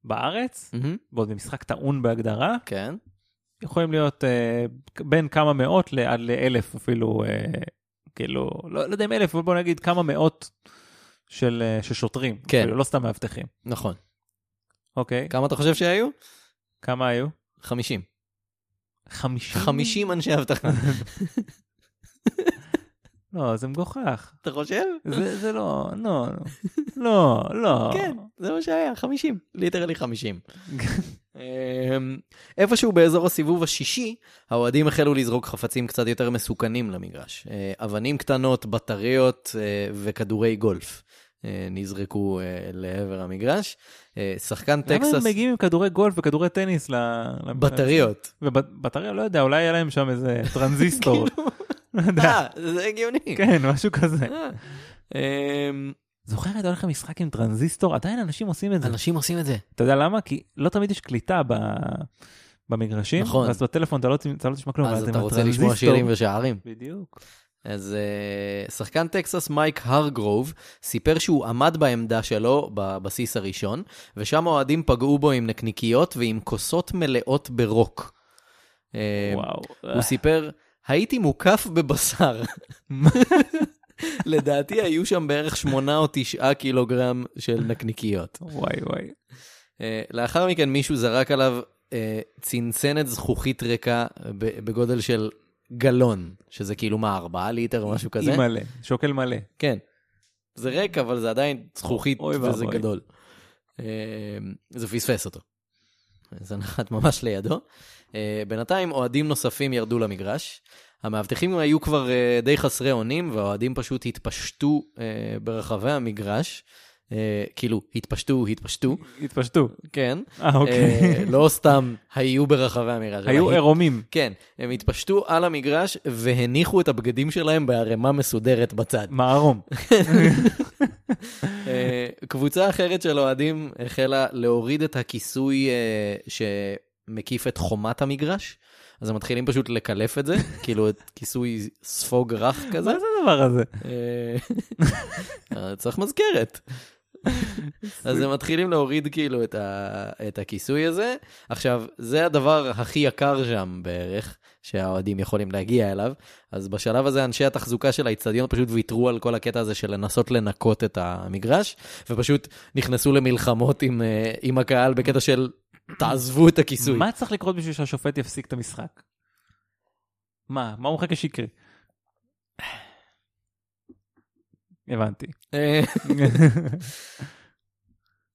Speaker 1: בארץ, ועוד במשחק טעון בהגדרה,
Speaker 2: כן.
Speaker 1: יכולים להיות אה, בין כמה מאות ל- עד לאלף אפילו, אה, כאילו, לא, לא יודע אם אלף, אבל בוא נגיד כמה מאות של, אה, של שוטרים,
Speaker 2: כן.
Speaker 1: אפילו, לא סתם מאבטחים.
Speaker 2: נכון.
Speaker 1: אוקיי,
Speaker 2: כמה אתה חושב שהיו?
Speaker 1: כמה היו?
Speaker 2: 50.
Speaker 1: חמישים?
Speaker 2: 50 אנשי אבטחה.
Speaker 1: לא, זה מגוחך.
Speaker 2: אתה חושב?
Speaker 1: זה, זה לא, לא, לא, לא.
Speaker 2: כן, זה מה שהיה, 50. literally 50. אמ, איפשהו באזור הסיבוב השישי, האוהדים החלו לזרוק חפצים קצת יותר מסוכנים למגרש. אה, אבנים קטנות, בטריות אה, וכדורי גולף אה, נזרקו לעבר המגרש. שחקן
Speaker 1: למה
Speaker 2: טקסס...
Speaker 1: הם מגיעים עם כדורי גולף וכדורי טניס ל...
Speaker 2: בטריות.
Speaker 1: ובטריה, לא יודע, אולי היה להם שם איזה טרנזיסטור. לא יודע.
Speaker 2: אה, זה הגיוני.
Speaker 1: כן, משהו כזה.
Speaker 2: אה,
Speaker 1: זוכר את הולך למשחק עם טרנזיסטור? עדיין אנשים עושים את זה.
Speaker 2: אנשים עושים את זה.
Speaker 1: אתה יודע למה? כי לא תמיד יש קליטה ב... במגרשים,
Speaker 2: נכון.
Speaker 1: ואז בטלפון אתה לא, אתה לא תשמע כלום,
Speaker 2: אז אתה רוצה לשמוע שירים ושערים.
Speaker 1: בדיוק.
Speaker 2: אז uh, שחקן טקסס מייק הרגרוב סיפר שהוא עמד בעמדה שלו בבסיס הראשון, ושם האוהדים פגעו בו עם נקניקיות ועם כוסות מלאות ברוק. Uh,
Speaker 1: וואו.
Speaker 2: הוא סיפר, הייתי מוקף בבשר. לדעתי היו שם בערך שמונה או תשעה קילוגרם של נקניקיות.
Speaker 1: וואי וואי.
Speaker 2: Uh, לאחר מכן מישהו זרק עליו uh, צנצנת זכוכית ריקה בגודל של גלון, שזה כאילו מה, ארבעה ליטר או משהו כזה?
Speaker 1: מלא, שוקל מלא.
Speaker 2: כן. זה ריק, אבל זה עדיין זכוכית
Speaker 1: אוי
Speaker 2: וזה
Speaker 1: ואבוי.
Speaker 2: גדול. אה, זה פספס אותו. זה נחת ממש לידו. אה, בינתיים אוהדים נוספים ירדו למגרש. המאבטחים היו כבר אה, די חסרי אונים, והאוהדים פשוט התפשטו אה, ברחבי המגרש. אה, כאילו, התפשטו, התפשטו,
Speaker 1: התפשטו.
Speaker 2: כן.
Speaker 1: אה, אוקיי.
Speaker 2: אה, לא סתם היו ברחבי המגרש.
Speaker 1: היו עירומים.
Speaker 2: כן, הם התפשטו על המגרש והניחו את הבגדים שלהם בערימה מסודרת בצד.
Speaker 1: מערום.
Speaker 2: אה, קבוצה אחרת של אוהדים החלה להוריד את הכיסוי שמקיף את חומת המגרש. אז הם מתחילים פשוט לקלף את זה, כאילו את כיסוי ספוג רך כזה.
Speaker 1: מה זה הדבר הזה?
Speaker 2: אה, צריך מזכרת. אז הם מתחילים להוריד כאילו את, ה, את הכיסוי הזה. עכשיו, זה הדבר הכי יקר שם בערך, שהאוהדים יכולים להגיע אליו. אז בשלב הזה אנשי התחזוקה של האיצטדיון פשוט ויתרו על כל הקטע הזה של לנסות לנקות את המגרש, ופשוט נכנסו למלחמות עם, אה, עם הקהל בקטע של תעזבו את הכיסוי.
Speaker 1: מה צריך לקרות בשביל שהשופט יפסיק את המשחק? מה? מה הוא מחכה שיקרה? הבנתי.
Speaker 2: אה,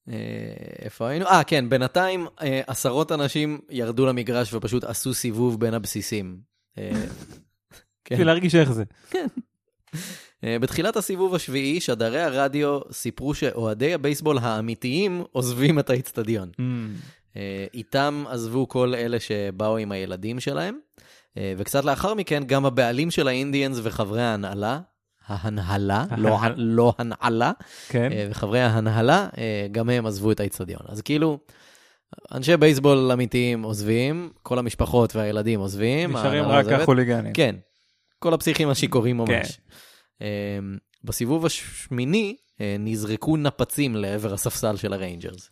Speaker 2: אה, איפה היינו? אה, כן, בינתיים אה, עשרות אנשים ירדו למגרש ופשוט עשו סיבוב בין הבסיסים. אה, כן.
Speaker 1: להרגיש איך זה.
Speaker 2: אה, בתחילת הסיבוב השביעי, שדרי הרדיו סיפרו שאוהדי הבייסבול האמיתיים עוזבים את האיצטדיון. אה, איתם עזבו כל אלה שבאו עם הילדים שלהם, אה, וקצת לאחר מכן גם הבעלים של האינדיאנס וחברי ההנהלה, ההנהלה, לא. לא הנהלה,
Speaker 1: כן.
Speaker 2: אה, וחברי ההנהלה, גם הם עזבו את האיצטדיון. אז כאילו, אנשי בייסבול אמיתיים עוזבים, כל המשפחות והילדים עוזבים.
Speaker 1: נשארים רק
Speaker 2: עוזבת.
Speaker 1: החוליגנים.
Speaker 2: כן, כל הפסיכים השיכורים ממש.
Speaker 1: כן.
Speaker 2: בסיבוב השמיני נזרקו נפצים לעבר הספסל של הריינג'רס.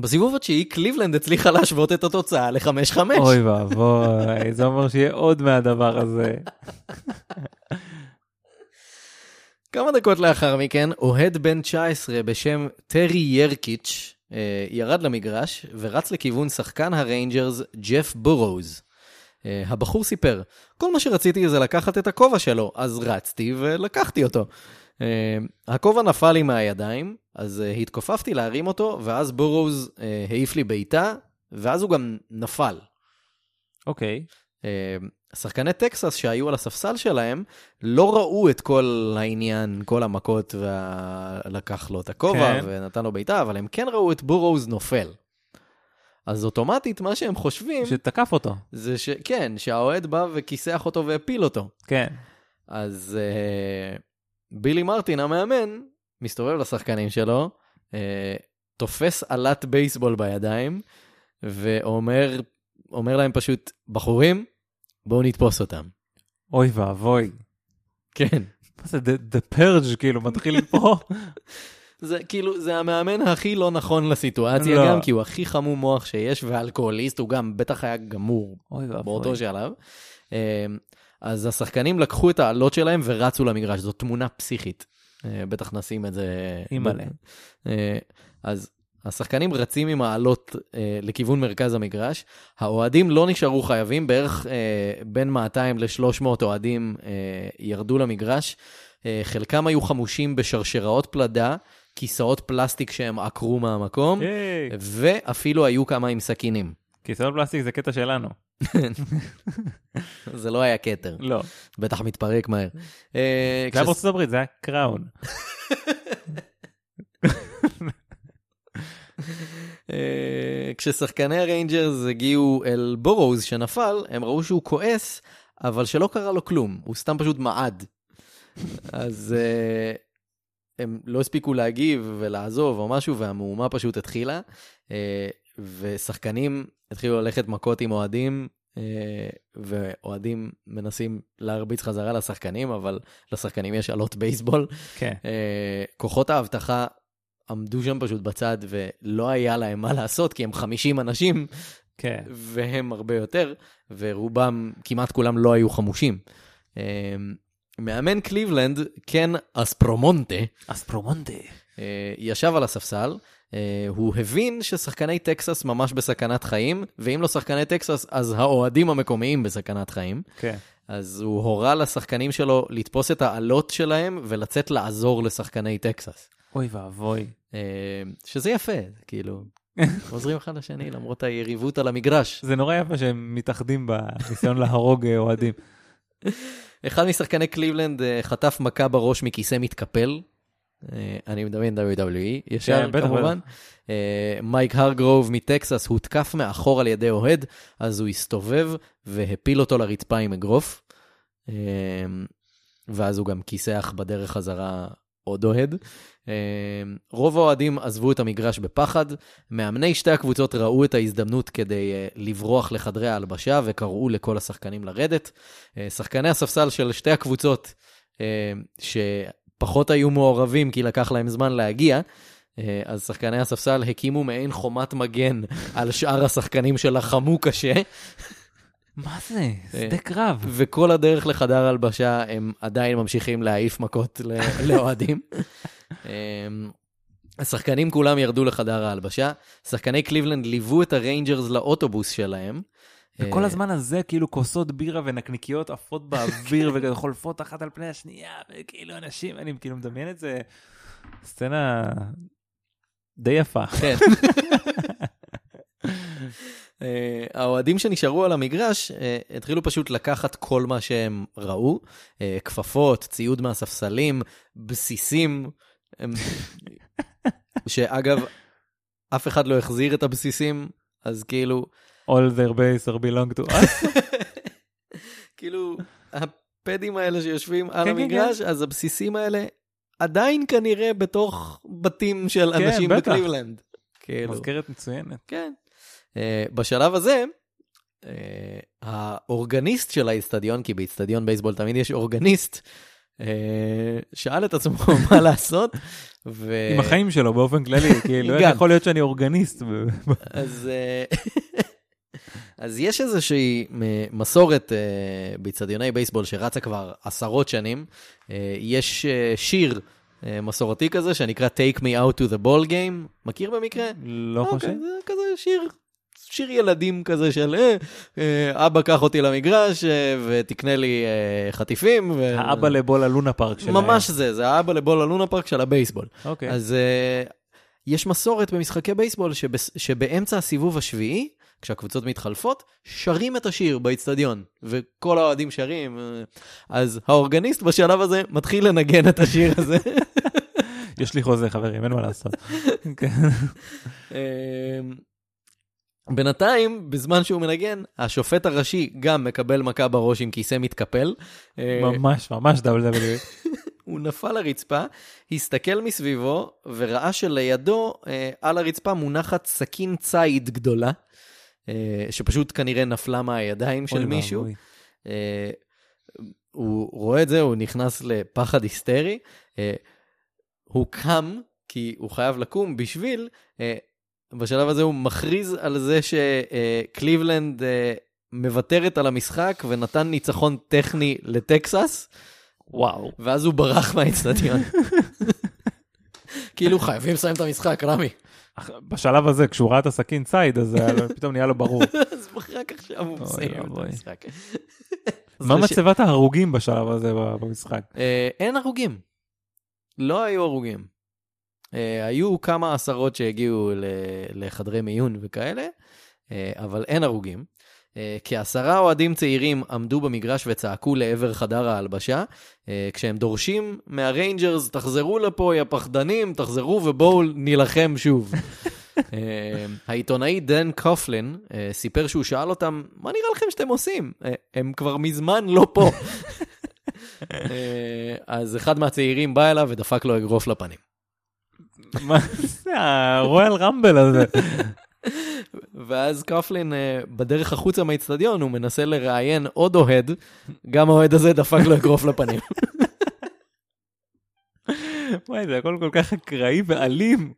Speaker 2: בסיבוב התשיעי קליבלנד הצליחה להשוות את התוצאה ל-5-5.
Speaker 1: אוי ואבוי, זה אומר שיהיה עוד מהדבר הזה.
Speaker 2: כמה דקות לאחר מכן, אוהד בן 19 בשם טרי ירקיץ' אה, ירד למגרש ורץ לכיוון שחקן הריינג'רס ג'ף בורוז. אה, הבחור סיפר, כל מה שרציתי זה לקחת את הכובע שלו, אז רצתי ולקחתי אותו. אה, הכובע נפל לי מהידיים, אז אה, התכופפתי להרים אותו, ואז בורוז אה, העיף לי בעיטה, ואז הוא גם נפל.
Speaker 1: אוקיי.
Speaker 2: שחקני טקסס שהיו על הספסל שלהם לא ראו את כל העניין, כל המכות, ולקח לו את הכובע
Speaker 1: כן.
Speaker 2: ונתן לו בעיטה, אבל הם כן ראו את בורוז נופל. אז אוטומטית מה שהם חושבים
Speaker 1: שתקף אותו.
Speaker 2: זה שכן, שהאוהד בא וכיסח אותו והפיל אותו.
Speaker 1: כן.
Speaker 2: אז uh, בילי מרטין המאמן מסתובב לשחקנים שלו, uh, תופס עלת בייסבול בידיים ואומר אומר להם פשוט, בחורים, בואו נתפוס אותם.
Speaker 1: אוי ואבוי.
Speaker 2: כן.
Speaker 1: מה זה, The- Purge כאילו מתחיל פה?
Speaker 2: זה כאילו, זה המאמן הכי לא נכון לסיטואציה
Speaker 1: לא.
Speaker 2: גם, כי הוא הכי חמום מוח שיש, ואלכוהוליסט, הוא גם בטח היה גמור
Speaker 1: אוי.
Speaker 2: באותו שלב. אז השחקנים לקחו את העלות שלהם ורצו למגרש, זו תמונה פסיכית. אה, בטח נשים את זה.
Speaker 1: אימא'לה.
Speaker 2: אה, אז השחקנים רצים עם העלות אה, לכיוון מרכז המגרש, האוהדים לא נשארו חייבים, בערך אה, בין 200 ל-300 אוהדים אה, ירדו למגרש, אה, חלקם היו חמושים בשרשראות פלדה, כיסאות פלסטיק שהם עקרו מהמקום,
Speaker 1: ייי.
Speaker 2: ואפילו היו כמה עם סכינים.
Speaker 1: כיסאות פלסטיק זה קטע שלנו.
Speaker 2: זה לא היה כתר,
Speaker 1: לא.
Speaker 2: בטח מתפרק מהר. אה,
Speaker 1: זה היה בארצות הברית, זה היה Crown.
Speaker 2: אה, כששחקני הריינג'רס הגיעו אל בורוז שנפל, הם ראו שהוא כועס, אבל שלא קרה לו כלום, הוא סתם פשוט מעד. אז אה, הם לא הספיקו להגיב ולעזוב או משהו, והמהומה פשוט התחילה. ושחקנים התחילו ללכת מכות עם אוהדים, אה, ואוהדים מנסים להרביץ חזרה לשחקנים, אבל לשחקנים יש אלות בייסבול.
Speaker 1: כן.
Speaker 2: אה, כוחות האבטחה עמדו שם פשוט בצד, ולא היה להם מה לעשות, כי הם 50 אנשים,
Speaker 1: כן.
Speaker 2: והם הרבה יותר, ורובם, כמעט כולם לא היו חמושים. אה, מאמן קליבלנד, קן אספרומונטה,
Speaker 1: אספרומונטה.
Speaker 2: ישב על הספסל, הוא הבין ששחקני טקסס ממש בסכנת חיים, ואם לא שחקני טקסס, אז האוהדים המקומיים בסכנת חיים.
Speaker 1: כן.
Speaker 2: אז הוא הורה לשחקנים שלו לתפוס את האלות שלהם ולצאת לעזור לשחקני טקסס.
Speaker 1: אוי ואבוי.
Speaker 2: אה, שזה יפה, כאילו, עוזרים אחד לשני למרות היריבות על המגרש.
Speaker 1: זה נורא יפה שהם מתאחדים בניסיון להרוג אה, אוהדים.
Speaker 2: אחד משחקני קליבלנד אה, חטף מכה בראש מכיסא מתקפל. אה, אני מדמיין WWE, ישר
Speaker 1: כן,
Speaker 2: כמובן. אה, מייק הרגרוב מטקסס הותקף מאחור על ידי אוהד, אז הוא הסתובב והפיל אותו לרצפה עם אגרוף. אה, ואז הוא גם כיסח בדרך חזרה עוד אוהד. רוב האוהדים עזבו את המגרש בפחד. מאמני שתי הקבוצות ראו את ההזדמנות כדי לברוח לחדרי ההלבשה וקראו לכל השחקנים לרדת. שחקני הספסל של שתי הקבוצות, אה, שפחות היו מעורבים כי לקח להם זמן להגיע, אה, אז שחקני הספסל הקימו מעין חומת מגן על שאר השחקנים שלחמו קשה,
Speaker 1: מה זה? שדה קרב.
Speaker 2: וכל הדרך לחדר הלבשה הם עדיין ממשיכים להעיף מכות לאוהדים. אמ, השחקנים כולם ירדו לחדר ההלבשה, שחקני קליבלנד ליוו את הריינג'רס לאוטובוס שלהם.
Speaker 1: וכל
Speaker 2: אה,
Speaker 1: הזמן הזה כאילו כוסות בירה ונקניקיות עפות באוויר וחולפות אחת על פני השנייה וכאילו אנשים אני כאילו מדמיין את זה סצנה די יפה.
Speaker 2: כן. אה, האוהדים שנשארו על המגרש אה, התחילו פשוט לקחת כל מה שהם ראו, כפפות, ציוד מהספסלים, בסיסים, שאגב, אף אחד לא החזיר את הבסיסים, אז כאילו,
Speaker 1: All their base are belong to us.
Speaker 2: כאילו, הפדים האלה שיושבים על
Speaker 1: כן,
Speaker 2: המגרש, אז הבסיסים האלה עדיין כנראה בתוך בתים של
Speaker 1: כן,
Speaker 2: אנשים. בקליבלנד. כאילו.
Speaker 1: מזכרת מצוינת.
Speaker 2: כן. Uh, בשלב הזה, uh, האורגניסט של האיצטדיון, כי באיצטדיון בייסבול תמיד יש אורגניסט, uh, שאל את עצמו מה לעשות, ו...
Speaker 1: עם החיים שלו באופן כללי כאילו איך. יכול להיות שאני אורגניסט.
Speaker 2: אז, אה, אז יש איזושהי מ- מסורת אה, באיצטדיוני בייסבול שרצה כבר עשרות שנים. אה, יש אה, שיר אה, מסורתי כזה שנקרא Take Me Out to the Ball Game. מכיר במקרה?
Speaker 1: לא
Speaker 2: אוקיי,
Speaker 1: חושב.
Speaker 2: זה כזה שיר, שיר ילדים כזה של אה, אה, אבא קח אותי למגרש אה, ותקנה לי אה, חטיפים. ו...
Speaker 1: האבא לבול הלונה פארק שלהם.
Speaker 2: ממש זה, זה האבא לבול הלונה פארק של הבייסבול.
Speaker 1: אוקיי.
Speaker 2: אז uh, יש מסורת במשחקי בייסבול שבס, שבאמצע הסיבוב השביעי, כשהקבוצות מתחלפות, שרים את השיר באיצטדיון, וכל האוהדים שרים. אז האורגניסט בשלב הזה מתחיל לנגן את השיר הזה.
Speaker 1: יש לי חוזה חברים אין מה לעשות. כן.
Speaker 2: אה, בינתיים, בזמן שהוא מנגן, השופט הראשי גם מקבל מכה בראש עם כיסא מתקפל. אה,
Speaker 1: ממש ממש WWE.
Speaker 2: הוא נפל לרצפה, הסתכל מסביבו וראה שלידו אה, על הרצפה מונחת סכין ציד גדולה, שפשוט כנראה נפלה מהידיים של מישהו. אה, הוא רואה את זה, הוא נכנס לפחד היסטרי. אה, הוא קם, כי הוא חייב לקום בשביל, אה, בשלב הזה הוא מכריז על זה שקליבלנד אה, מוותרת על המשחק ונתן ניצחון טכני לטקסס.
Speaker 1: וואו.
Speaker 2: ואז הוא ברח מהאצטדיון. כאילו חייבים לסיים את המשחק, רמי.
Speaker 1: בשלב הזה כשהוא ראה את הסכין ציד אז פתאום נהיה לו ברור.
Speaker 2: אז רק עכשיו הוא מסיים את. המשחק.
Speaker 1: מה מצבת ההרוגים בשלב הזה במשחק?
Speaker 2: אה, אין הרוגים. לא היו הרוגים. אה, היו כמה עשרות שהגיעו לחדרי מיון וכאלה, אה, אבל אין הרוגים. אה, כעשרה אוהדים צעירים עמדו במגרש וצעקו לעבר חדר ההלבשה, אה, כשהם דורשים מהריינג'רס, תחזרו לפה, יא פחדנים, תחזרו ובואו נילחם שוב. אה, העיתונאי דן קופלין סיפר שהוא שאל אותם, מה נראה לכם שאתם עושים? הם כבר מזמן לא פה. אז אחד מהצעירים בא אליו ודפק לו אגרוף לפנים.
Speaker 1: מה זה הרויאל רמבל הזה?
Speaker 2: ואז קפלין אה, בדרך החוצה מהאיצטדיון, הוא מנסה לראיין עוד אוהד, גם האוהד הזה דפק לו אגרוף לפנים.
Speaker 1: וואי, זה הכל כל כך אקראי ואלים.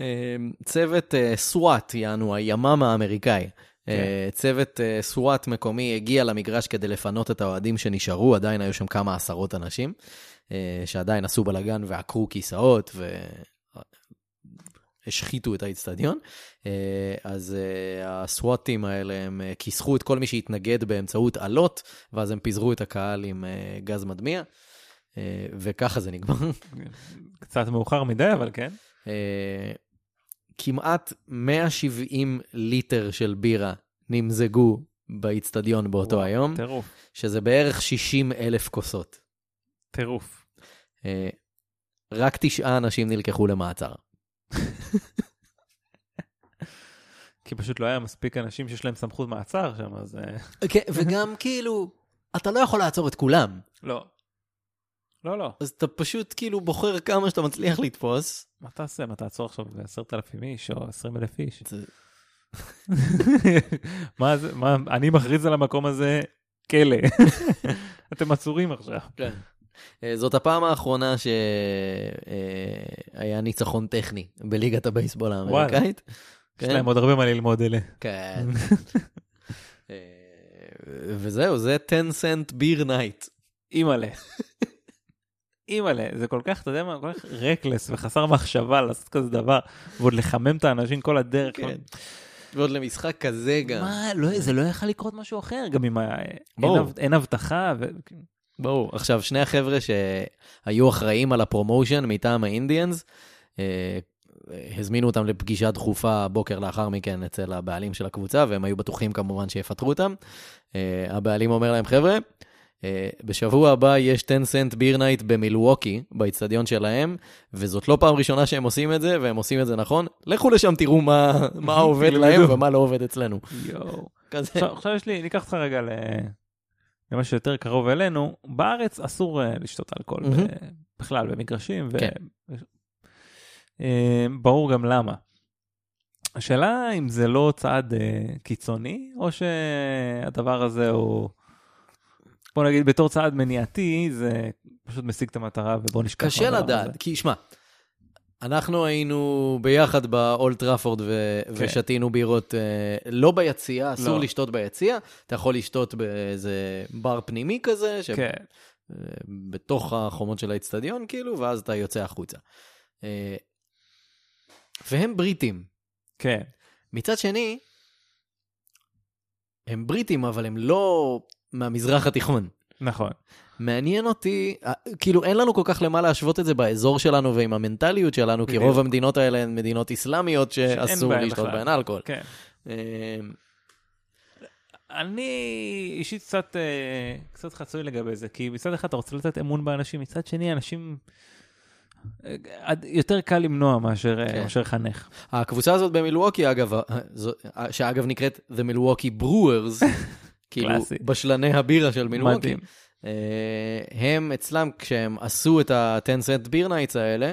Speaker 2: אה, צוות אה, סוואט, יענו הימ"מ האמריקאי. אה, צוות סוואט מקומי הגיע למגרש כדי לפנות את האוהדים שנשארו, עדיין היו שם כמה עשרות אנשים, שעדיין עשו בלאגן ועקרו כיסאות והשחיתו את האיצטדיון. אה, אז אה, הסוואטים האלה, הם אה, כיסחו את כל מי שהתנגד באמצעות אלות, ואז הם פיזרו את הקהל עם גז מדמיע, וככה זה נגמר.
Speaker 1: קצת מאוחר מדי, אבל כן.
Speaker 2: כמעט 170 ליטר של בירה נמזגו באיצטדיון באותו
Speaker 1: וואו,
Speaker 2: היום,
Speaker 1: טירוף,
Speaker 2: שזה בערך 60 אלף כוסות.
Speaker 1: טירוף.
Speaker 2: רק תשעה אנשים נלקחו למעצר.
Speaker 1: כי פשוט לא היה מספיק אנשים שיש להם סמכות מעצר שם, אז... אה,
Speaker 2: כן, וגם כאילו, אתה לא יכול לעצור את כולם,
Speaker 1: לא. לא, לא.
Speaker 2: אז אתה פשוט כאילו בוחר כמה שאתה מצליח לתפוס.
Speaker 1: מה תעשה? מה תעצור עכשיו עשרת אלפים איש או עשרים אלף איש?
Speaker 2: זה-
Speaker 1: מה זה, מה, אני מכריז על המקום הזה כלא. אתם עצורים עכשיו.
Speaker 2: אה, זאת הפעם האחרונה שהיה ניצחון טכני בליגת הבייסבול האמריקאית.
Speaker 1: יש
Speaker 2: כן.
Speaker 1: להם עוד הרבה מה ללמוד אלה.
Speaker 2: כן. אה, וזהו, זה 10 Cent Beer Night.
Speaker 1: אימא'לה. אימא'לה, זה כל כך, אתה יודע מה, כל כך reckless וחסר מחשבה לעשות כזה דבר, ועוד לחמם את האנשים כל הדרך.
Speaker 2: כן. ועוד למשחק כזה גם.
Speaker 1: מה, לא, זה לא יכול לקרות משהו אחר, גם אם. אין הבטחה,
Speaker 2: ברור. עכשיו, שני החבר'ה שהיו אחראים על ה promotion מטעם האינדיאנס, אה, הזמינו אותם לפגישה דחופה בוקר לאחר מכן אצל הבעלים של הקבוצה, והם היו בטוחים כמובן שיפטרו אותם. אה, הבעלים אומר להם, חבר'ה, אה, בשבוע הבא יש 10 Cent Beer Night במילווקי, באיצטדיון שלהם, וזאת לא פעם ראשונה שהם עושים את זה, והם עושים את זה נכון. לכו לשם, תראו מה, מה עובד להם ומה לא עובד אצלנו.
Speaker 1: יואו.
Speaker 2: כזה.
Speaker 1: עכשיו, יש לי, ניקח אותך רגע ל... למה שיותר קרוב אלינו, בארץ אסור אה, לשתות אלכוהול. ב- בכלל במגרשים, ו...
Speaker 2: כן.
Speaker 1: אה, ברור גם למה. השאלה אם זה לא צעד קיצוני, או שהדבר הזה הוא, בוא נגיד בתור צעד מניעתי, זה פשוט משיג את המטרה ובוא נשכח.
Speaker 2: קשה לדעת. כי שמע, אנחנו היינו ביחד באולט טראפורד ו-
Speaker 1: כן.
Speaker 2: ושתינו בירות אה, לא ביציע, אסור
Speaker 1: לא.
Speaker 2: לשתות ביציע, אתה יכול לשתות באיזה בר פנימי כזה,
Speaker 1: כן,
Speaker 2: בתוך החומות של האצטדיון כאילו, ואז אתה יוצא החוצה. אה, והם בריטים.
Speaker 1: כן,
Speaker 2: מצד שני, הם בריטים, אבל הם לא מהמזרח התיכון.
Speaker 1: נכון.
Speaker 2: מעניין אותי, אה, כאילו אין לנו כל כך למה להשוות את זה באזור שלנו ועם המנטליות שלנו, כי. רוב המדינות האלה הן מדינות אסלאמיות שאסור לשתות. בהן אלכוהול.
Speaker 1: כן.
Speaker 2: אה,
Speaker 1: אני אישית קצת, אה, קצת חצוי לגבי זה, כי מצד אחד אתה רוצה לתת אמון באנשים, מצד שני אנשים, אה, יותר קל למנוע מאשר
Speaker 2: כן.
Speaker 1: לחנך.
Speaker 2: הקבוצה הזאת במילווקי, אגב, שאגב נקראת The Milwaukee Brewers, כאילו. בשלני הבירה של מילווקי,
Speaker 1: מדהים.
Speaker 2: אה, הם אצלם, כשהם עשו את ה-10 Cent Beer Nights האלה,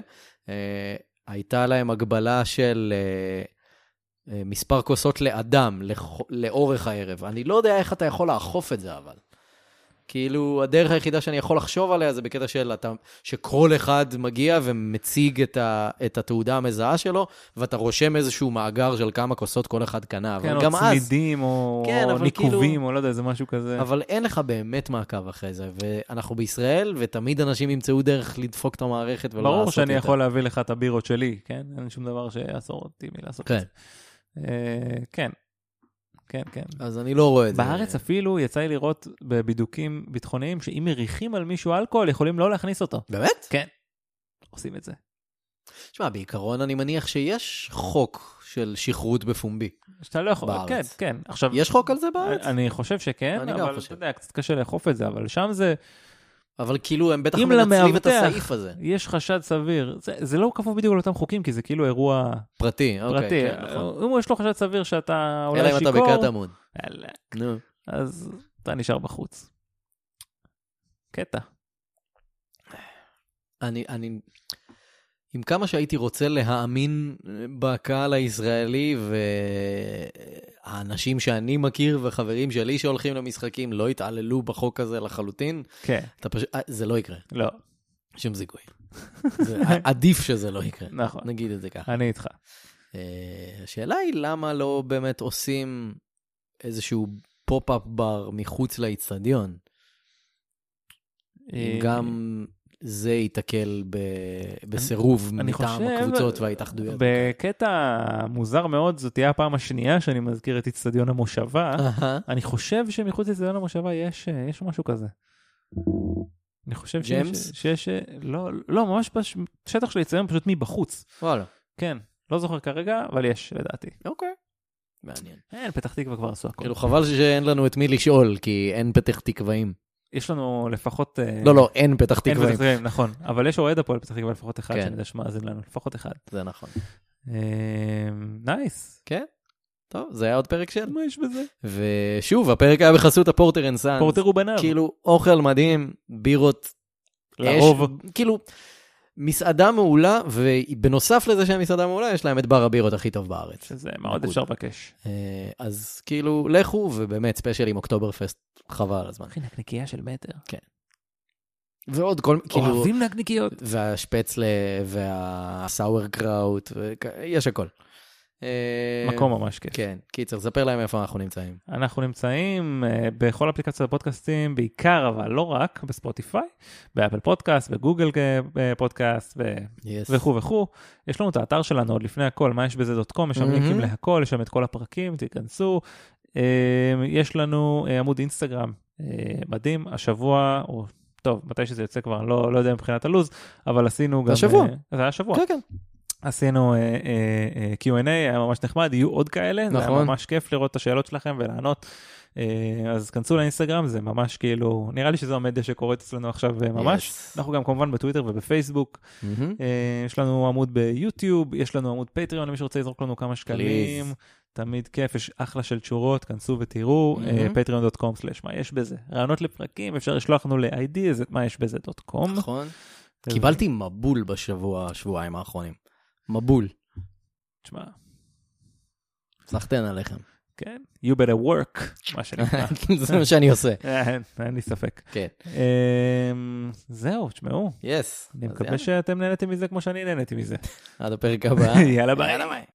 Speaker 2: אה, הייתה להם הגבלה של אה, מספר כוסות לאדם לאורך הערב. אני לא יודע איך אתה יכול לאכוף את זה, אבל. כאילו, הדרך היחידה שאני יכול לחשוב עליה זה בקטע של אתה, שכל אחד מגיע ומציג את, ה, את התעודה המזהה שלו, ואתה רושם איזשהו מאגר של כמה כוסות כל אחד קנה.
Speaker 1: כן, או
Speaker 2: גם אז,
Speaker 1: צמידים, או
Speaker 2: כן,
Speaker 1: או
Speaker 2: אבל
Speaker 1: ניקובים,
Speaker 2: כאילו-
Speaker 1: או לא יודע, זה משהו כזה.
Speaker 2: אבל אין לך באמת מעקב אחרי זה, ואנחנו בישראל, ותמיד אנשים ימצאו דרך לדפוק את המערכת ולא לעשות
Speaker 1: ברור שאני. יכול להביא לך את הבירות שלי, כן? אין שום דבר שיעצור אותי מלעשות
Speaker 2: כן.
Speaker 1: את זה. אה, כן, כן, כן.
Speaker 2: אז אני לא רואה את זה.
Speaker 1: בארץ אפילו יצא לי לראות בבידוקים ביטחוניים שאם מריחים על מישהו אלכוהול יכולים לא להכניס אותו.
Speaker 2: באמת?
Speaker 1: כן. עושים את זה.
Speaker 2: תשמע, בעיקרון אני מניח שיש חוק של שכרות בפומבי.
Speaker 1: שאתה לא יכול,
Speaker 2: בארץ.
Speaker 1: כן, כן. עכשיו,
Speaker 2: יש חוק על זה בארץ?
Speaker 1: אני חושב שכן,
Speaker 2: אני
Speaker 1: אבל
Speaker 2: חושב.
Speaker 1: אתה יודע, קצת קשה לאכוף את זה, אבל שם זה,
Speaker 2: אבל כאילו הם בטח
Speaker 1: אם
Speaker 2: מנצלים את
Speaker 1: למאבטח
Speaker 2: הסעיף הזה.
Speaker 1: יש חשד סביר. זה, זה לא כפוף בדיוק לאותם חוקים, כי זה כאילו אירוע
Speaker 2: פרטי, אוקיי.
Speaker 1: פרטי.
Speaker 2: כן, נכון.
Speaker 1: אם יש לו חשד סביר שאתה
Speaker 2: אלא
Speaker 1: אולי
Speaker 2: אם אתה
Speaker 1: שיכור,
Speaker 2: בקטמון.
Speaker 1: יאללה,
Speaker 2: נו.
Speaker 1: אז אתה נשאר בחוץ. קטע.
Speaker 2: אני, אני... עם כמה שהייתי רוצה להאמין בקהל הישראלי, והאנשים שאני מכיר וחברים שלי שהולכים למשחקים לא יתעללו בחוק הזה לחלוטין,
Speaker 1: כן,
Speaker 2: אתה פשוט, אה, זה לא יקרה,
Speaker 1: לא,
Speaker 2: שום זיכוי. זה עדיף שזה לא יקרה,
Speaker 1: נכון,
Speaker 2: נגיד את זה ככה.
Speaker 1: אני איתך.
Speaker 2: אה, השאלה היא למה לא באמת עושים איזשהו pop-up bar מחוץ לאיצטדיון. גם זה ייתקל ב- בסירוב
Speaker 1: אני
Speaker 2: מטעם
Speaker 1: חושב-
Speaker 2: הקבוצות וההתאחדויות.
Speaker 1: בקטע מוזר מאוד, זאת תהיה הפעם השנייה שאני מזכיר את איצטדיון המושבה.
Speaker 2: אהה.
Speaker 1: אני חושב שמחוץ לאיצטדיון המושבה יש, אה, יש משהו כזה. אני חושב שיש? שיש, אה, לא, לא, ממש בשטח של האיצטדיון פשוט מבחוץ.
Speaker 2: וואלה,
Speaker 1: כן, לא זוכר כרגע, אבל יש לדעתי.
Speaker 2: אוקיי. מעניין.
Speaker 1: אין, פתח תקווה כבר עשו הכל.
Speaker 2: כאילו חבל שאין לנו את מי לשאול, כי אין פתח תקוואים.
Speaker 1: יש לנו לפחות... אה,
Speaker 2: לא, לא, אין פתח
Speaker 1: אין
Speaker 2: תקוואים.
Speaker 1: פתח תקוואים, נכון. אבל יש אוהד הפועל פתח תקווה לפחות אחד
Speaker 2: כן.
Speaker 1: שאני יודע שמאזין לנו, לפחות אחד.
Speaker 2: זה נכון.
Speaker 1: אה, nice.
Speaker 2: כן? טוב, זה היה עוד פרק של.
Speaker 1: מה יש בזה?
Speaker 2: ושוב, הפרק היה בחסות הפורטר אנד סאנס.
Speaker 1: פורטר הוא בניו.
Speaker 2: כאילו, אוכל מדהים, בירות
Speaker 1: לרוב.
Speaker 2: כאילו, מסעדה מעולה, ובנוסף לזה שהם מסעדה מעולה, יש להם את בר הבירות הכי טוב בארץ.
Speaker 1: שזה מאוד
Speaker 2: נקודה.
Speaker 1: אפשר לבקש.
Speaker 2: אה, אז כאילו, לכו, ובאמת special עם אוקטובר פסט, חבל על הזמן.
Speaker 1: אחי, נקניקייה של מטר.
Speaker 2: ועוד כל, כאילו,
Speaker 1: אוהבים נקניקיות.
Speaker 2: והשפצלה, וה sauerkraut, יש הכל. אה,
Speaker 1: מקום ממש כיף.
Speaker 2: כן, קיצר, ספר להם איפה אנחנו נמצאים.
Speaker 1: אנחנו נמצאים אה, בכל אפליקציות הפודקאסטים, בעיקר, אבל לא רק, בספוטיפיי, באפל פודקאסט, בגוגל אה, פודקאסט. וכו' וכו'. יש לנו את האתר שלנו עוד לפני הכל, מה יש בזה דוט קום, יש שם
Speaker 2: מהמם.
Speaker 1: לינקים להכל, יש שם את כל הפרקים, תיכנסו. יש לנו עמוד אינסטגרם מדהים, השבוע, או טוב, מתי שזה יוצא כבר, אני לא, לא יודע מבחינת הלו"ז, אבל עשינו גם...
Speaker 2: השבוע.
Speaker 1: זה היה השבוע.
Speaker 2: כן, כן.
Speaker 1: עשינו אה, אה, אה, Q&A, היה ממש נחמד, יהיו עוד כאלה, זה היה
Speaker 2: נכון.
Speaker 1: ממש כיף לראות את השאלות שלכם ולענות. אה, אז כנסו לאינסטגרם, זה ממש כאילו, נראה לי שזו המדיה שקורית אצלנו עכשיו אה, ממש.
Speaker 2: Yes.
Speaker 1: אנחנו גם כמובן בטוויטר ובפייסבוק,
Speaker 2: מהמם.
Speaker 1: אה, יש לנו עמוד ביוטיוב, יש לנו עמוד פטריון למי שרוצה לזרוק לנו כמה שקלים.
Speaker 2: Please.
Speaker 1: תמיד כיף, יש אחלה של תשורות, כנסו ותראו, patreon.com/מה יש בזה. רעיונות לפרקים, אפשר לשלוח לנו ל-ID, מה יש בזה דוט קום.
Speaker 2: נכון. קיבלתי מבול בשבוע, שבועיים האחרונים. מבול.
Speaker 1: תשמע,
Speaker 2: סחטיין עליכם.
Speaker 1: כן, you better work, מה שנקרא.
Speaker 2: זה מה שאני עושה.
Speaker 1: אין, אין לי ספק.
Speaker 2: כן.
Speaker 1: אמ, זהו, תשמעו,
Speaker 2: יס.
Speaker 1: אני מקווה שאתם נהניתם מזה כמו שאני נהניתי מזה.
Speaker 2: עד הפרק הבא.
Speaker 1: יאללה.
Speaker 2: ביי.